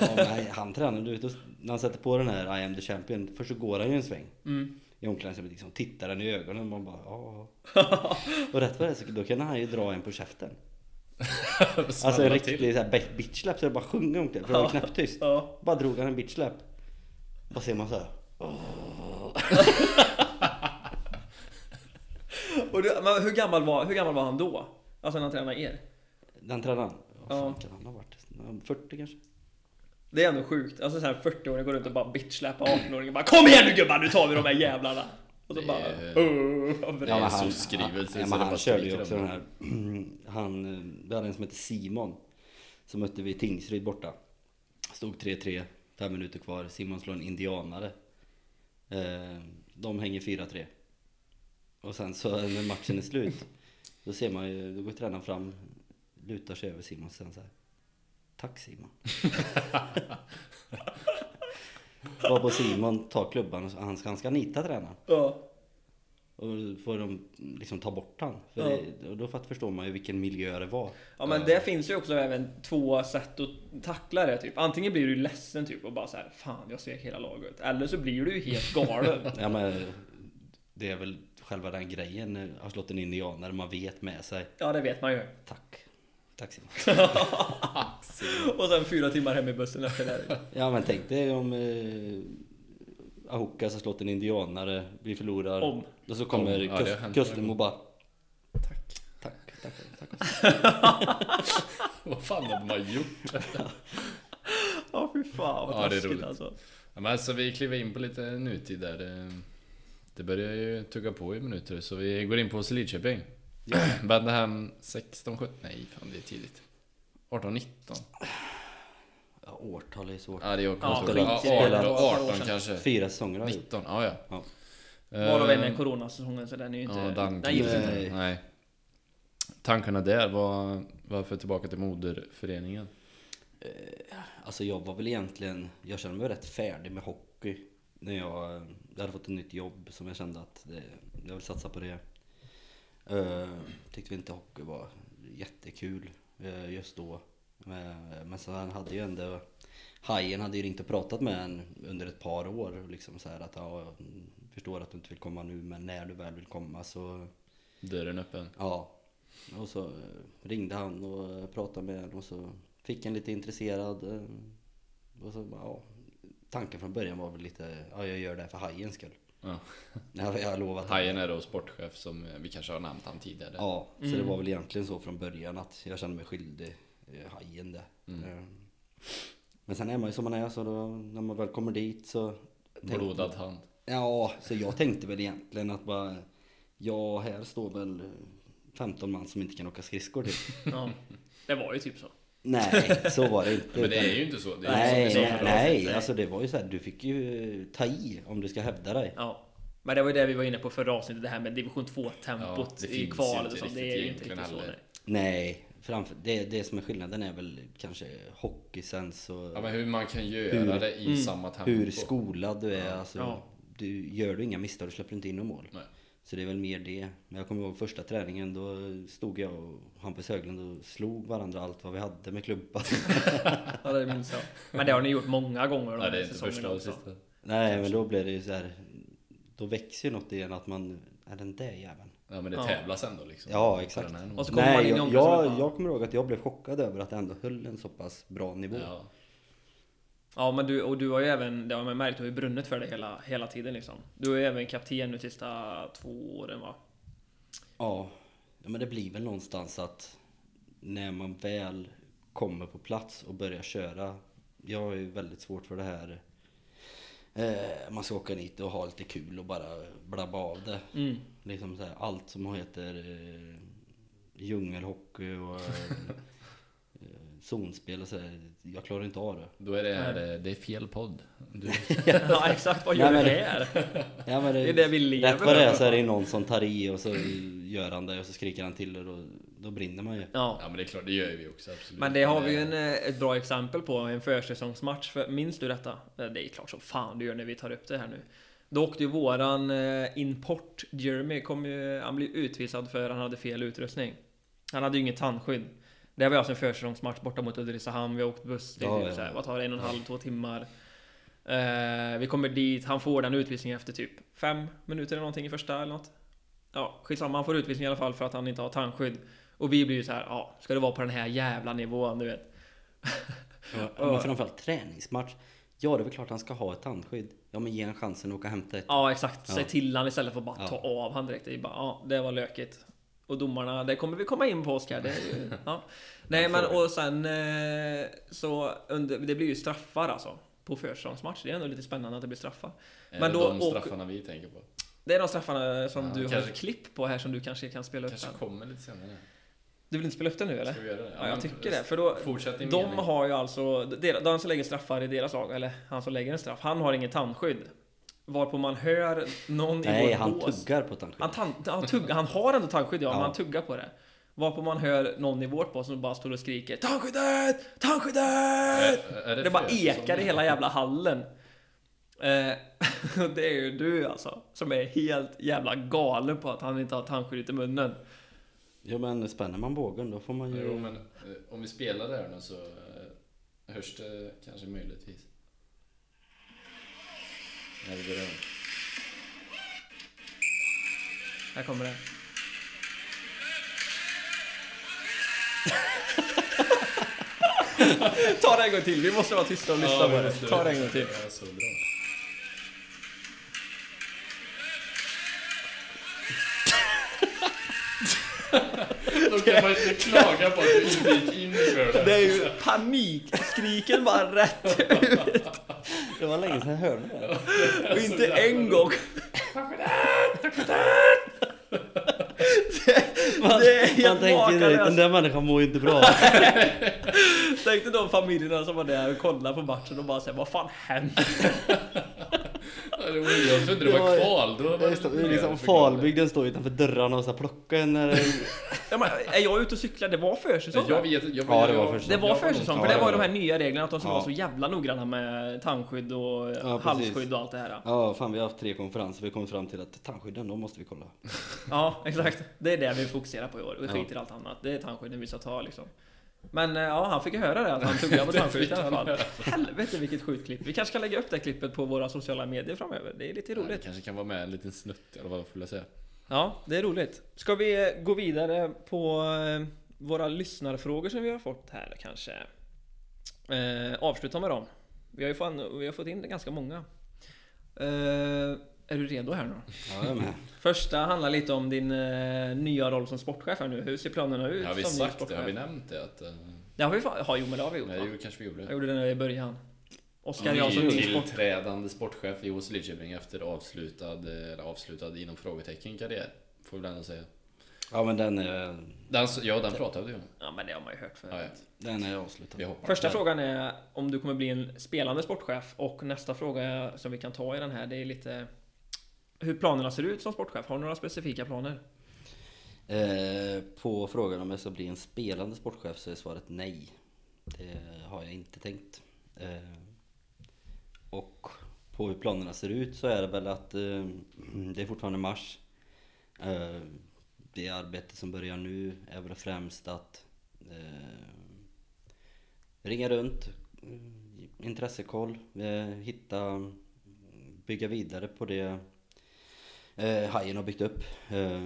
Ja, nej, han tränar, du vet, då- när han sätter på den här I am the champion, först så går han ju en sväng. Mm. I omklädningsrummet liksom, tittar den i ögonen och man bara ja. Och rätt vad det är så då kan han ju dra en på käften. Alltså en riktig till. så här bi- bitch slap så det bara sjunger om det för det var knäpptyst. Ja. Bara drog han en bitch slap. Bara ser man så här. Och du, men hur, gammal var, hur gammal var han då? Alltså när han tränade er? Den tränaren. Vad fan Ja. kan han ha varit? 40 kanske? Det är ändå sjukt. Alltså så här 40-åringar går runt och bara bitchsläpar 18-åringar bara Kom igen nu gubbar, nu tar vi de här jävlarna! Och så bara... Det- Uh, en han, SOS-skrivelse, ja, men han körde ju också den här. Han, eh, vi hade en som hette Simon. Som mötte vi i Tingsryd borta. Stod 3-3, fem minuter kvar. Simon slår en indianare. Eh, De hänger 4-3. Och sen så när matchen är slut. Då ser man ju, då går tränaren fram, lutar sig över Simon och sen så här. Tack Simon. Varpå Simon tar klubban och han ska, han ska nita tränaren. Ja. Och får de liksom ta bort han. För Ja. det, och då förstår man ju vilken miljö det var. Ja men det finns ju också även två sätt att tackla det typ. Antingen blir du ledsen typ och bara så här, Fan jag svek hela laget. Eller så blir du ju helt galen. Ja, men det är väl själva den grejen. Har slått en indianare, man vet med sig. ja det vet man ju. Tack. Simon. Och sen fyra timmar hem i bussen efter det. Ja men tänk dig om eh, Ahokas har slått en indianare, vi förlorar. Om. Och så kommer Om, kust, kusten och bara Tack. Tack, tack, tack. Vad fan har man gjort? Ja fy fan vad Ja, det är roligt. alltså. Ja, men alltså vi kliver in på lite nutid där. Det, det börjar ju tugga på i minuter så vi går in på Lidköping. Vände hem 16, 17, nej fan det är tidigt. 18, 19. Ja, årtal är svårt. Ja, det är jag Ja, kommer inte skit ihåg. i det. Ja, Det var ett par år 18 sedan. kanske. Fyra säsonger har jag gjort. 19, ja ja. Ja. Varav en är Eh, coronasäsongen så den är ju inte... Ja, den den gills inte. Nej. Nej. Tankarna där var varför tillbaka till moderföreningen? Eh, Alltså jag var väl egentligen, jag kände mig rätt färdig med hockey. När jag, jag hade fått ett nytt jobb som jag kände att det, jag vill satsa på det. Uh, tyckte inte hockey var jättekul eh, just då. Eh, men sen hade ju ändå, Hajen hade ju och pratat med en under ett par år. Liksom så här att ja, jag förstår att du inte vill komma nu men när du väl vill komma så Dörren öppen. Ja. Och så eh, ringde han och pratade med en och så fick en lite intresserad. eh, Och så, ja, tanken från början var väl lite, ja jag gör det här för hajens skull. Ja. Jag, jag har lovat Hajen är då sportchef som vi kanske har nämnt han tidigare. Ja, så Mm. det var väl egentligen så från början att jag kände mig skyldig eh, hajen det. Mm. Eh, Men sen är man ju som man är så då, när man väl kommer dit så... Blodad hand. Ja, så jag tänkte väl egentligen att bara, ja här står väl 15 man som inte kan åka skridskor typ. Ja. Det var ju typ så. Nej, så var det inte. Men det är ju inte så. Det är Nej, för nej, Nej. alltså det var ju så här, du fick ju ta i om du ska hävda dig. Ja. Men det var ju det vi var inne på förra avsnittet, det här med division 2-tempot Ja, i kvalet och så. Det är ju inte riktigt så. Nej. Nej, framför, det, det som är skillnaden är väl kanske hockeysens och Ja men hur man kan göra Hur- det i Mm. samma tempo. hur skolad du är. Ja. Alltså, Ja. du, gör du inga misstag, du släpper inte in något mål. Nej. Så det är väl mer det. Men jag kommer ihåg första träningen, då stod jag och Hampus Höglund och slog varandra allt vad vi hade med klubban. Ja, det minns jag. Men det har ni gjort många gånger de Nej, det är inte första och sista. Nej, men då blev det ju så här. Då växer ju något igen att man, är den där jäveln? Ja men det Ja. tävlas ändå liksom. Ja, exakt. Och så kommer man in i jag, jag, ja. jag kommer ihåg att jag blev chockad över att det ändå höll en så pass bra nivå. Ja. Ja, men du, och du har ju även, det har man märkt, du har ju brunnit för det hela, hela tiden liksom. Du är ju även kapten nu sista två åren va? Ja, ja, men det blir väl någonstans att när man väl kommer på plats och börjar köra. Jag har ju väldigt svårt för det här. Eh, man ska åka dit och ha lite kul och bara blabba av det. Mm. Liksom så här, allt som heter eh, djungelhockey och zonspel och så här, Jag klarar inte av det. Då är det här, det, det är fel podd. Du, ja, exakt. Vad gör Nej, du här? Ja, men Det är det vi lever Rätt vad det är så är det någon som tar i och så gör han det och så skriker han till och då, då brinner man ju. Ja. ja men det är klart, det gör vi också absolut. Men det har vi ju en, eh, ett bra exempel på, en försäsongsmatch. För, minns du detta? Eh, Det är klart som fan du gör när vi tar upp det här nu. Då åkte ju våran eh, import, Jeremy, kom ju, han blev utvisad för att han hade fel utrustning. Han hade ju inget tandskydd. Det var alltså en försäsongsmatch borta mot Ulricehamn, vi har åkt buss, det är Ja, typ ja. så här, vad tar det, en och en halv, två timmar. Eh, vi kommer dit, han får den utvisningen efter typ fem minuter eller någonting i första eller något. Ja, skitsamma, han får utvisning i alla fall för att han inte har tandskydd. Och vi blir ju så här, ja, ska det vara på den här jävla nivån, du vet. Ja, men framförallt träningsmatch. Ja, det är väl klart han ska ha ett tandskydd. Ja, men ge en chansen att åka och hämta ett. Ja, exakt. Säg Ja. till han istället för att bara Ja. ta av han direkt. Det bara, ja, det var lökigt. Och domarna, det kommer vi komma in på Oskar. Det är ju, ja. Nej, men och sen eh, så under, det blir ju straffar alltså. På försäsongsmatch. Det är ändå lite spännande att det blir straffar. är men det då de straffarna vi tänker på? Det är de straffarna som Ja, du har kanske- ett klipp på här som du kanske kan spela upp Kanske kommer lite senare. Du vill inte spela upp det nu eller? Ska vi göra det? Ja, jag men tycker det. För då, de mening. har ju alltså, den som lägger straffar i deras lag, eller han som lägger en straff, han har inget tandskydd. Varpå man hör någon Nej, i han vårt bås. tuggar på tandskydd. Han, tan- han, han har ändå tandskydd ja, Ja. men han tuggar på det. Varpå man hör någon i vårt bås som bara står och skriker Tandskyddet! Tandskyddet! Är- är Det bara för- ekar i hela jävla hallen. Eh, och det är ju du alltså, som är helt jävla galen på att han inte har tandskyddet i munnen. Ja, men spänner man bågen då får man ju... Jo men eh, om vi spelar där nu så eh, hörs det kanske möjligtvis. Börjar. Här kommer det. Ta det en gång till, vi måste vara tysta och lyssna på det. Ta det en gång till. Är så bra. Då kan man inte klaga på att du inte gick in för det. Det är ju panikskriken bara rätt ut. Det var länge sedan jag hörde det. Och inte en gång. Det, Man, det är helt man tänker direkt, den där människan mår ju inte bra. Tänk dig de familjerna som var där och kollade på matchen och bara säger vad fan hände? Jag trodde det var kval. Då var Det det liksom. Falbygden står utanför dörrarna och så här plockar en det- Ja, men, är jag ute och cyklar? Det var försäsong. Jag vet, jag, Ja, det var försäsong. Det var försäsong, för det Ja, var det de här nya reglerna att de skulle Ja. vara så jävla noggranna med tandskydd och precis. halsskydd och allt det här. Ja, fan vi har haft tre konferenser. Vi kommit fram till att tandskydden, de måste vi kolla. Ja, exakt. Det är det vi fokuserar på i år. Vi Ja. skiter i allt annat. Det är tandskydden vi ska ta liksom. Men eh, ja, han fick ju höra det att han tuggar på tandskyddet i alla fall. Helvete vilket sjukt klipp. Vi kanske ska lägga upp det klippet på våra sociala medier framöver. Det är lite Ja, det roligt. kanske kan vara med en liten snutt, eller vad skulle jag säga? Ja, det är roligt. Ska vi eh, gå vidare på eh, våra lyssnarfrågor som vi har fått här kanske? Eh, avsluta med dem. Vi har ju fått, vi har fått in ganska många. Eh, är du redo här nu? Ja, jag är med. Första handlar lite om din eh, nya roll som sportchef här nu. Hur ser planerna ut Har vi som sagt det? Har vi nämnt det? Att, eh, Det har vi fan... Ja, jo men det har vi gjort nej, va? jo, kanske vi gjorde Jag gjorde det i början. Oskar Jansson, ny tillträdande sportchef i OS Lidköping efter avslutad, eller avslutad inom frågetecken karriär. Får vi väl ändå säga. Ja, men den är, Den, ja, den pratade vi om. Ja men det har man ju hört förut. Ja, ja. den är avslutad. Vi hoppas. Första frågan är om du kommer bli en spelande sportchef och nästa fråga som vi kan ta i den här det är lite hur planerna ser ut som sportchef. Har du några specifika planer? Eh, på frågan om jag ska bli en spelande sportchef så är svaret nej. Det har jag inte tänkt. Eh, och på hur planerna ser ut så är det väl att eh, det är fortfarande mars. Eh, det arbete som börjar nu är väl främst att eh, ringa runt, eh, intressekoll, eh, hitta, bygga vidare på det eh, Hajen har byggt upp. Eh,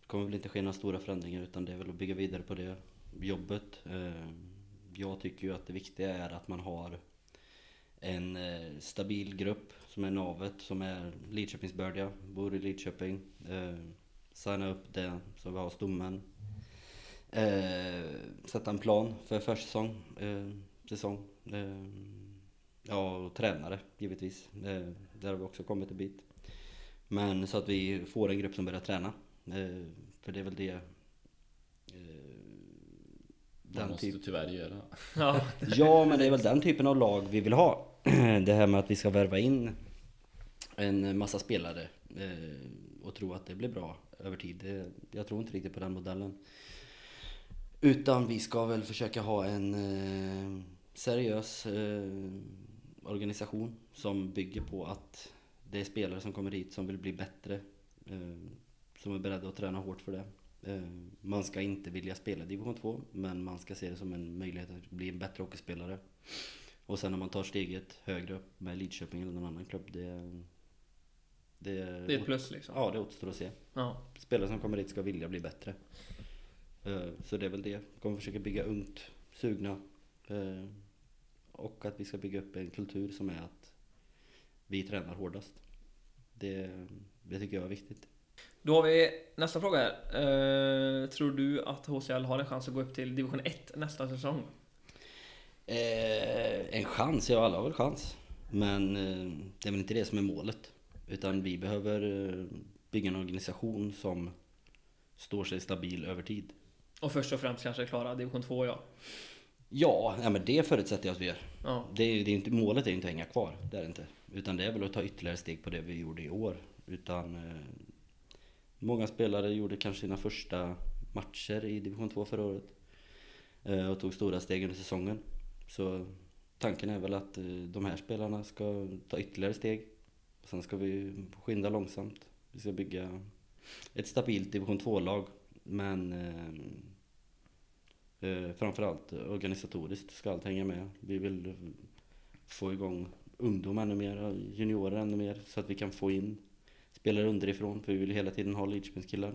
det kommer väl inte ske några stora förändringar utan det är väl att bygga vidare på det jobbet. Eh, jag tycker ju att det viktiga är att man har en eh, stabil grupp som är navet, som är Lidköpingsbördiga, bor i Lidköping. Eh, signa upp det så vi har stommen. Eh, sätta en plan för försäsong, eh, säsong. Eh, ja, och tränare givetvis. Eh, där har vi också kommit en bit. Men så att vi får en grupp som börjar träna. Eh, för det är väl det... Eh, Man den måste typ, tyvärr göra. Ja, men det är väl den typen av lag vi vill ha. Det här med att vi ska värva in en massa spelare eh, och tro att det blir bra över tid. Jag tror inte riktigt på den modellen. Utan vi ska väl försöka ha en seriös organisation som bygger på att det är spelare som kommer hit som vill bli bättre. Eh, som är beredda att träna hårt för det. Eh, man ska inte vilja spela division 2 men man ska se det som en möjlighet att bli en bättre hockeyspelare. Och sen när man tar steget högre upp med Lidköping eller någon annan klubb. Det, det, det är ett plus liksom. Ja, det återstår att se. Ja. Spelare som kommer hit ska vilja bli bättre. Eh, Så det är väl det. Kommer försöka bygga ungt, sugna. Och att vi ska bygga upp en kultur som är att vi tränar hårdast. Det, det tycker jag är viktigt. Då har vi nästa fråga här. Eh, tror du att HCL har en chans att gå upp till division 1 nästa säsong? Eh, en chans, ja alla har väl chans. Men eh, det är väl inte det som är målet. Utan vi behöver eh, bygga en organisation som står sig stabil över tid. Och först och främst kanske klara division 2 ja. Ja, ja men det förutsätter jag att vi gör. Ja. Det det är inte, målet är ju inte att hänga kvar, det är det inte. Utan det är väl att ta ytterligare steg på det vi gjorde i år. Utan eh, många spelare gjorde kanske sina första matcher i division 2 förra året. Eh, och tog stora steg under säsongen. Så tanken är väl att eh, de här spelarna ska ta ytterligare steg. Och sen ska vi skynda långsamt. Vi ska bygga ett stabilt division 2-lag. Men eh, eh, framförallt organisatoriskt ska allt hänga med. Vi vill få igång ungdom ännu mer, och juniorer ännu mer. Så att vi kan få in spelare underifrån. För vi vill hela tiden ha Lidköpingskillar.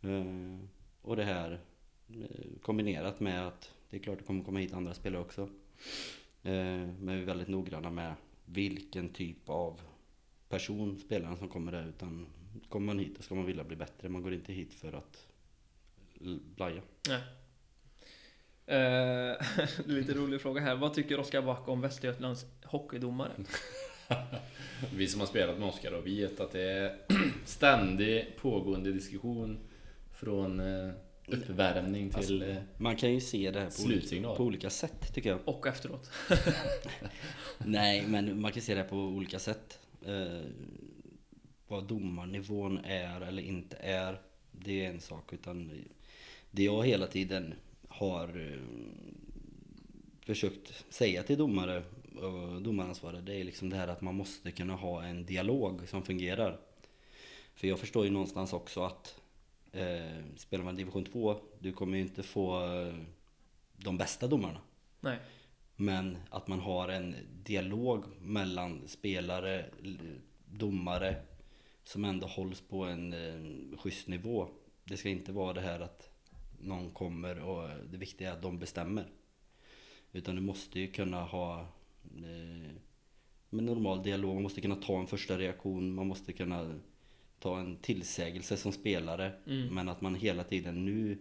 Eh, och det här eh, kombinerat med att det är klart det kommer komma hit andra spelare också. Eh, men vi är väldigt noggranna med vilken typ av person spelaren som kommer där. Utan kommer man hit så ska man vilja bli bättre. Man går inte hit för att blaja. Nej. Eh, lite rolig fråga här. Vad tycker Oskar Back om Västergötlands hockeydomare? Vi som har spelat med Oskar och vet att det är ständig pågående diskussion från eh, uppvärmning till... eh, Man kan ju se det här på, olika, på olika sätt tycker jag. Och efteråt. Nej, men man kan se det på olika sätt. Eh, vad domarnivån är eller inte är, det är en sak. Utan det jag hela tiden har eh, försökt säga till domare och domaransvariga, det är liksom det här att man måste kunna ha en dialog som fungerar. För jag förstår ju någonstans också att eh, spelar man division 2, du kommer ju inte få eh, de bästa domarna. Nej. Men att man har en dialog mellan spelare, domare som ändå hålls på en eh, schysst nivå. Det ska inte vara det här att någon kommer och det viktiga är att de bestämmer. Utan du måste ju kunna ha eh, med normal dialog, man måste kunna ta en första reaktion, man måste kunna ta en tillsägelse som spelare. Mm. Men att man hela tiden nu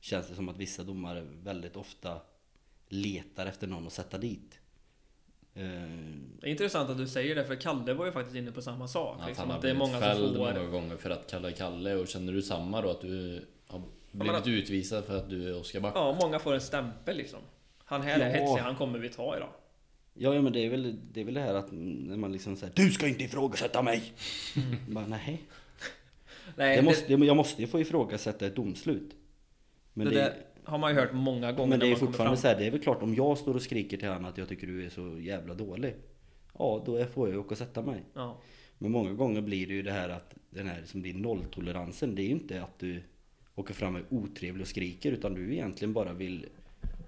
känns det som att vissa domare väldigt ofta letar efter någon att sätta dit. Eh, Det är intressant att du säger det, för Kalle var ju faktiskt inne på samma sak. Att liksom, han har att det är många som får... många gånger för att kalla Kalle och känner du samma då? Att du har blivit att- utvisad för att du är Oskar Back? Ja, många får en stämpel liksom. Han här är Ja. hetsig, han kommer vi ta idag. Ja, ja men det är, väl, det är väl det här att när man liksom säger Du ska inte ifrågasätta mig! Mm. Bara, nej. Nej, Jag det, måste, jag måste ju få ifrågasätta ett domslut. Men det, det, där har man ju hört många gånger men det är fortfarande så här, det är väl klart om jag står och skriker till honom att jag tycker du är så jävla dålig. Ja, då får jag ju åka och sätta mig. Ja. Men många gånger blir det ju det här att den här som blir nolltoleransen, det är ju inte att du åker fram och är otrevlig och skriker utan du egentligen bara vill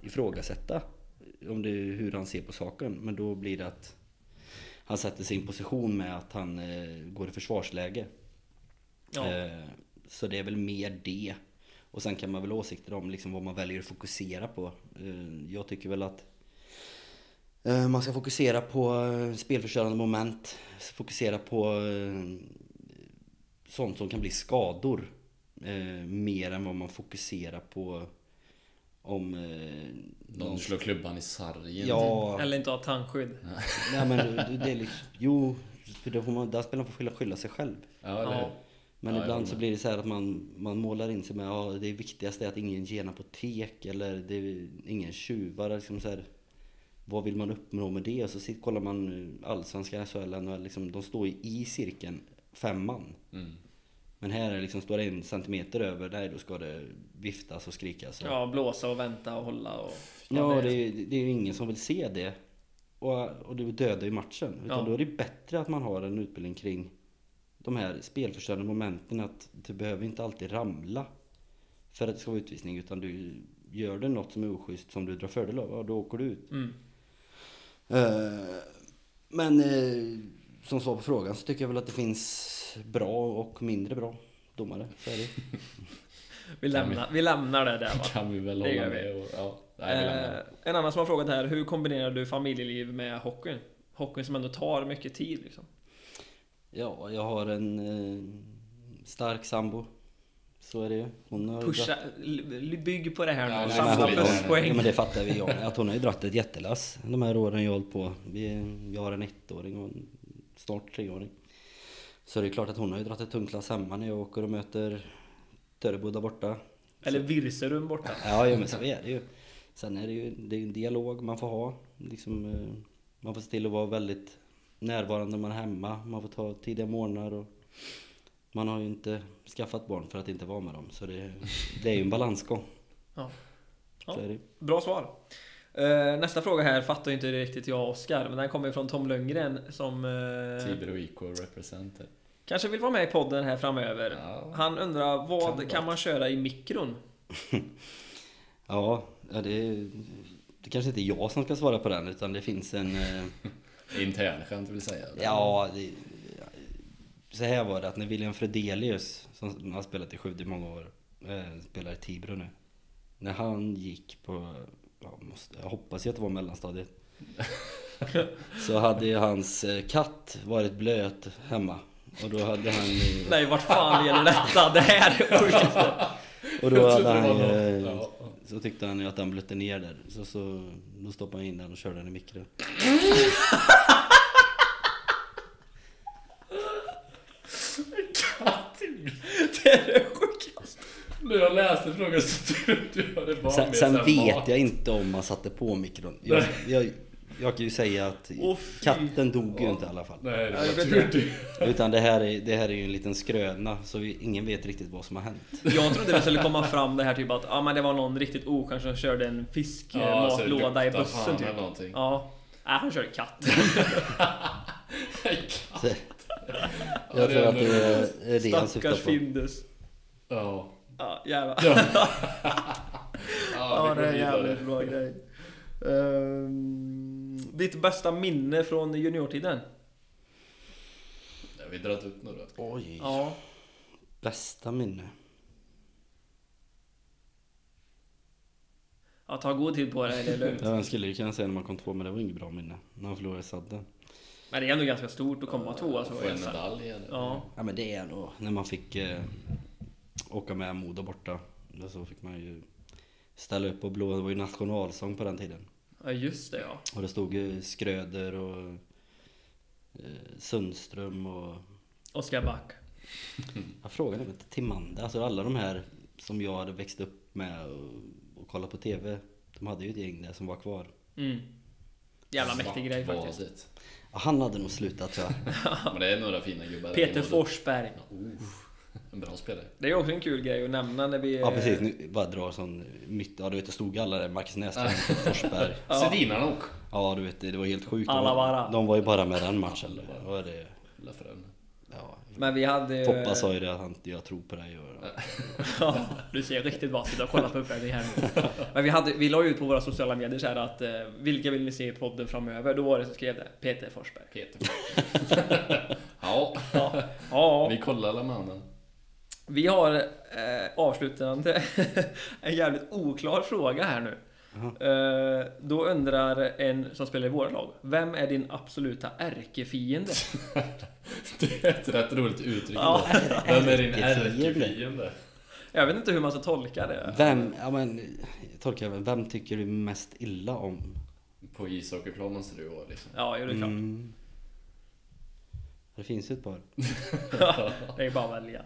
ifrågasätta om det hur han ser på saken. Men då blir det att han sätter sin position med att han eh, går i försvarsläge. Ja. Eh, så det är väl mer det. Och sen kan man väl ha åsikter om liksom vad man väljer att fokusera på. Eh, jag tycker väl att eh, man ska fokusera på eh, spelförstörande moment. Fokusera på eh, sånt som kan bli skador. Eh, mer än vad man fokuserar på om... Eh, Någon slår klubban i sargen. Ja, Eller inte ha tandskydd. nej men det- det är liksom... Jo, för då får man, där spelar man får skylla, skylla sig själv. Ja, Ja. Men Ja, ibland så blir det så här att man, man målar in sig med att det viktigaste är att ingen genar apotek eller det är ingen tjuvar. Liksom så här, vad vill man uppnå med det? Och så sitter, kollar man allsvenskan, SHL, NHL, liksom, de står ju i cirkeln, fem man. Mm. Men här är liksom, står det en centimeter över, nej då ska det viftas och skrikas. och- Ja, blåsa och vänta och hålla och... Ja, det är, det är ju ingen som vill se det. Och, och det dödar ju matchen. Utan Ja. då är det bättre att man har en utbildning kring de här spelförstörande momenten. Att du behöver inte alltid ramla för att det ska vara utvisning. Utan du gör det något som är oschysst som du drar fördel av, ja, då åker du ut. Mm. Eh, men eh, som svar på frågan så tycker jag väl att det finns bra och mindre bra domare. Så är det. Vi, lämnar, vi lämnar det där va. Kan vi väl Det hålla med och, ja, nej. Eh, en annan som har frågat här, hur kombinerar du familjeliv med hockeyn? Hockeyn som ändå tar mycket tid liksom. Ja, jag har en eh, stark sambo. Så är det ju. Hon har Pusha, l- bygg på det här nu. Ja, nej, Samla men- pluspoäng. Ja, men det fattar vi om. Att hon har ju dragit ett jättelass de här åren jag har hållit på. Vi, jag har en ettåring och en snart treåring. Så det är klart att hon har ju dragit ett tungt lass hemma när jag åker och möter Törebo där borta. Eller Virserum borta. Ja, ja men så är det ju. Sen är det ju det är en dialog man får ha. Liksom, eh, man får se till att vara väldigt närvarande när man är hemma. Man får ta tidiga morgnar och man har ju inte skaffat barn för att inte vara med dem. Så det, det är ju en balansgång. Ja. Det. Bra svar. Eh, nästa fråga här fattar inte riktigt jag och Oskar, men den kommer från Tom Lundgren som eh, Tibro IK represented. kanske vill vara med i podden här framöver. Ja. Han undrar, Kan vad vara. kan man köra i mikron? Ja, det, det kanske inte är jag som ska svara på den utan det finns en... eh, Internskämt vill säga. Ja, det, så här var det att när William Fredelius, som har spelat i Skövde i många år, spelar i Tibro nu. När han gick på, ja, måste, jag hoppas ju att det var mellanstadiet. så hade ju hans eh, katt varit blöt hemma. Och då hade han ju- Nej, vart fan gäller detta? Det här är sjukt. Och då Jag hade han ju. Så tyckte han ju att han blötte ner där. Så, så då stoppade han in den och körde den i mikron. Det är det sjukaste. När jag läste frågan så trodde jag det var Sen, mer sen här vet mat. jag inte om man satte på mikron. Jag, jag, jag kan ju säga att fy. katten dog ju inte i alla fall. Nej, det Ja. Utan det här, är, det här är ju en liten skröna så vi, ingen vet riktigt vad som har hänt. Jag trodde det skulle komma fram det här typ att ja, men det var någon riktigt oskön som körde en Ja, så det fiskmatlåda i bussen typ. Ja. Nej, han körde katt. Ja, jag tror att det är, det han syftar Stackars på. Findus. Ja. Ja, jävlar. Ja, Ja, vi det är en jävligt bra grej. Um, ditt bästa minne från juniortiden? Ja, vi dragit upp några. Oj, Ja. bästa minne. ja, ta god tid på dig, det är lugnt. Ja, jag skulle ju kunna säga när man kom två men det var inget bra minne. När man förlorade sadden. Men det är ändå ganska stort att komma tvåa så. Få en medalj eller? Ja. Ja men det är nog när man fick eh, åka med Modo borta. Då så fick man ju ställa upp och blå. Det var ju nationalsång på den tiden. ja, just det ja. Och det stod ju Skröder och eh, Sundström och Oskar Back. Jag frågade även till Timande, alltså alla de här som jag hade växt upp med och, och kollat på TV. De hade ju ett gäng där som var kvar. Mm. Jävla mäktig grej faktiskt. Svartvadigt. Ja, han hade nog slutat tror jag. Men det är några fina gubbar. Peter i Modo. En bra spelare. Det är också en kul grej att nämna när vi... Ja precis, nu bara dra sån mitt, ja du vet det stod alla där, Marcus Näslund, Forsberg. Ja. Nog. Ja du vet det, det var helt sjukt. Alla de, bara. de var ju bara med den matchen. Det var det, Lafrön. ja. Men vi hade... Foppa sa ju det att han, jag tror på dig och, Ja, du ser riktigt bra ut och kolla på uppvärmning här nu. Men vi, hade, vi la ju ut på våra sociala medier så här att eh, vilka vill ni se i podden framöver? Då var det som skrev det, Peter Forsberg. Peter. ja, Ja, ja. vi kollar alla mannen. Vi har eh, avslutande en jävligt oklar fråga här nu. Eh, då undrar en som spelar i våra lag, vem är din absoluta ärkefiende? Det är ett rätt roligt uttryck. Ja. Vem är din Ärkefiende? Jag vet inte hur man ska tolka det. Vem, ja men, tolkar jag, vem tycker du mest illa om? På ishockeyplan måste det ju vara liksom. Ja, det är klart. Mm. Det finns ju ett par. Det är bara att välja.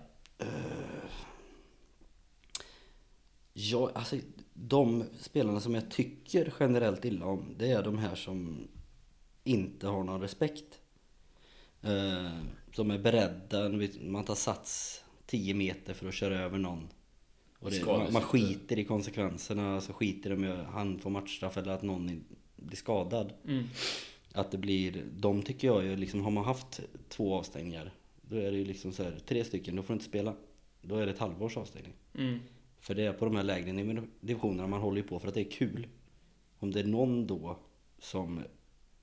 Ja, alltså de spelarna som jag tycker generellt illa om, det är de här som inte har någon respekt. Eh, som är beredda, man tar sats 10 meter för att köra över någon. Och det, man, man skiter i konsekvenserna, alltså skiter i om han får matchstraff eller att någon blir skadad. Mm. Att det blir, de tycker jag ju liksom, har man haft två avstängningar, då är det ju liksom så här, tre stycken, då får du inte spela. Då är det ett halvårs avstängning. Mm. För det är på de här lägre divisionerna man håller ju på för att det är kul. Om det är någon då som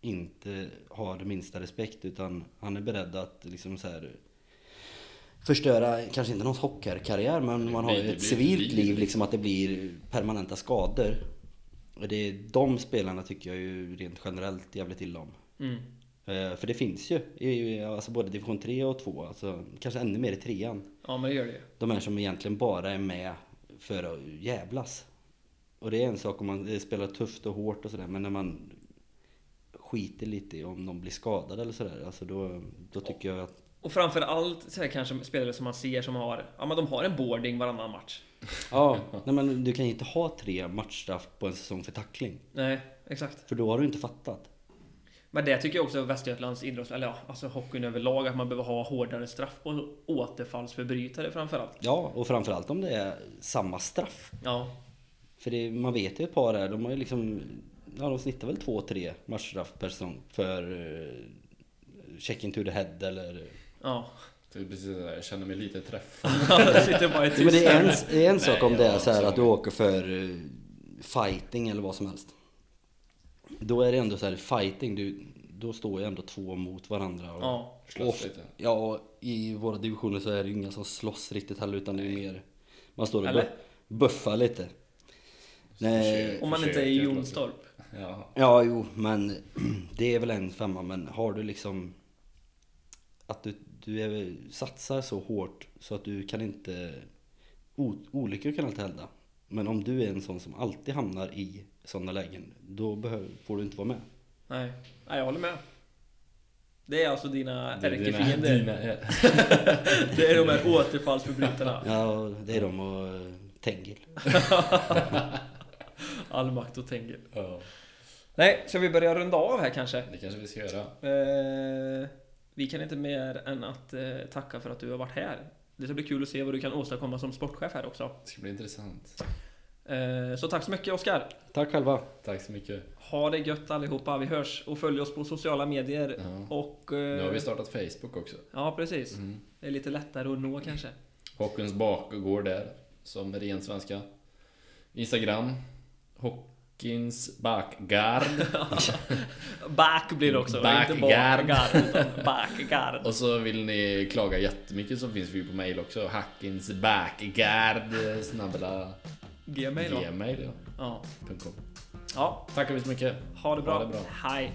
inte har det minsta respekt utan han är beredd att liksom så här förstöra, kanske inte någons hockeykarriär men man har ju ett civilt liv liksom att det blir permanenta skador. Och det är de spelarna tycker jag ju rent generellt jävligt illa om. Mm. Eh, För det finns ju i alltså både division 3 och 2, alltså kanske ännu mer i trean. Ja, men det gör det. De här som egentligen bara är med för att jävlas. Och det är en sak om man spelar tufft och hårt och sådär, men när man skiter lite i om de blir skadade eller sådär, alltså då, då tycker jag att Och framför allt så här, kanske spelare som man ser som har, ja men de har en boarding varannan match. Ja, nej men du kan ju inte ha tre matchstraff på en säsong för tackling. Nej, exakt. För då har du inte fattat. Men det tycker jag också Västergötlands idrotts, eller ja, alltså hockeyn överlag, att man behöver ha hårdare straff på återfallsförbrytare framförallt. Ja, och framförallt om det är samma straff. Ja, För det, man vet ju ett par där, de har ju liksom, ja de snittar väl två, tre matchstraff per säsong för uh, checking to the head eller... ja. Det är precis det där, jag känner mig lite träffad. Men det är en, tyst. det är en sak Nej, om det är så här att du åker för eh, fighting eller vad som helst. Då är det ändå så här fighting, du, då står ju ändå två mot varandra. Och, Ja. Slåss lite. Ja, och i våra divisioner så är det ju inga som slåss riktigt heller utan det är mer man står och Eller? bu- buffar lite. Nej, Försök. Om man inte är i Jonstorp. Ja. ja, jo, men det är väl en femma, men har du liksom att du, du är, satsar så hårt så att du kan inte o, olyckor kan alltid hända. Men om du är en sån som alltid hamnar i sådana lägen, då behöver, får du inte vara med. Nej, Nej jag håller med. Det är alltså dina Det är dina- ärkefiender. dina- Det är de här återfallsförbrytarna. Ja, det är de och eh, Tengil. All makt och Tengil. Ja, Nej, ska vi börja runda av här kanske? det kanske vi ska göra. Eh, vi kan inte mer än att eh, tacka för att du har varit här. Det ska bli kul att se vad du kan åstadkomma som sportchef här också. Det ska bli intressant. Eh, så tack så mycket Oskar. Tack själva. Tack så mycket. Ha det gött allihopa. Vi hörs och följ oss på sociala medier. Ja. Och... Eh, Nu har vi startat Facebook också. Ja, precis. Mm. Det är lite lättare att nå kanske. Hockeyns bakgård där, som ren svenska. Instagram. Hockeyns bakgard. Back blir det också. Backguard. Inte bakgard, utan backguard. Och så vill ni klaga jättemycket så finns vi på mail också. Hackins backgard snabbla Gmail gmail ja. Ja. ja. Tackar vi så mycket. Ha det bra. Ha det bra. Hej.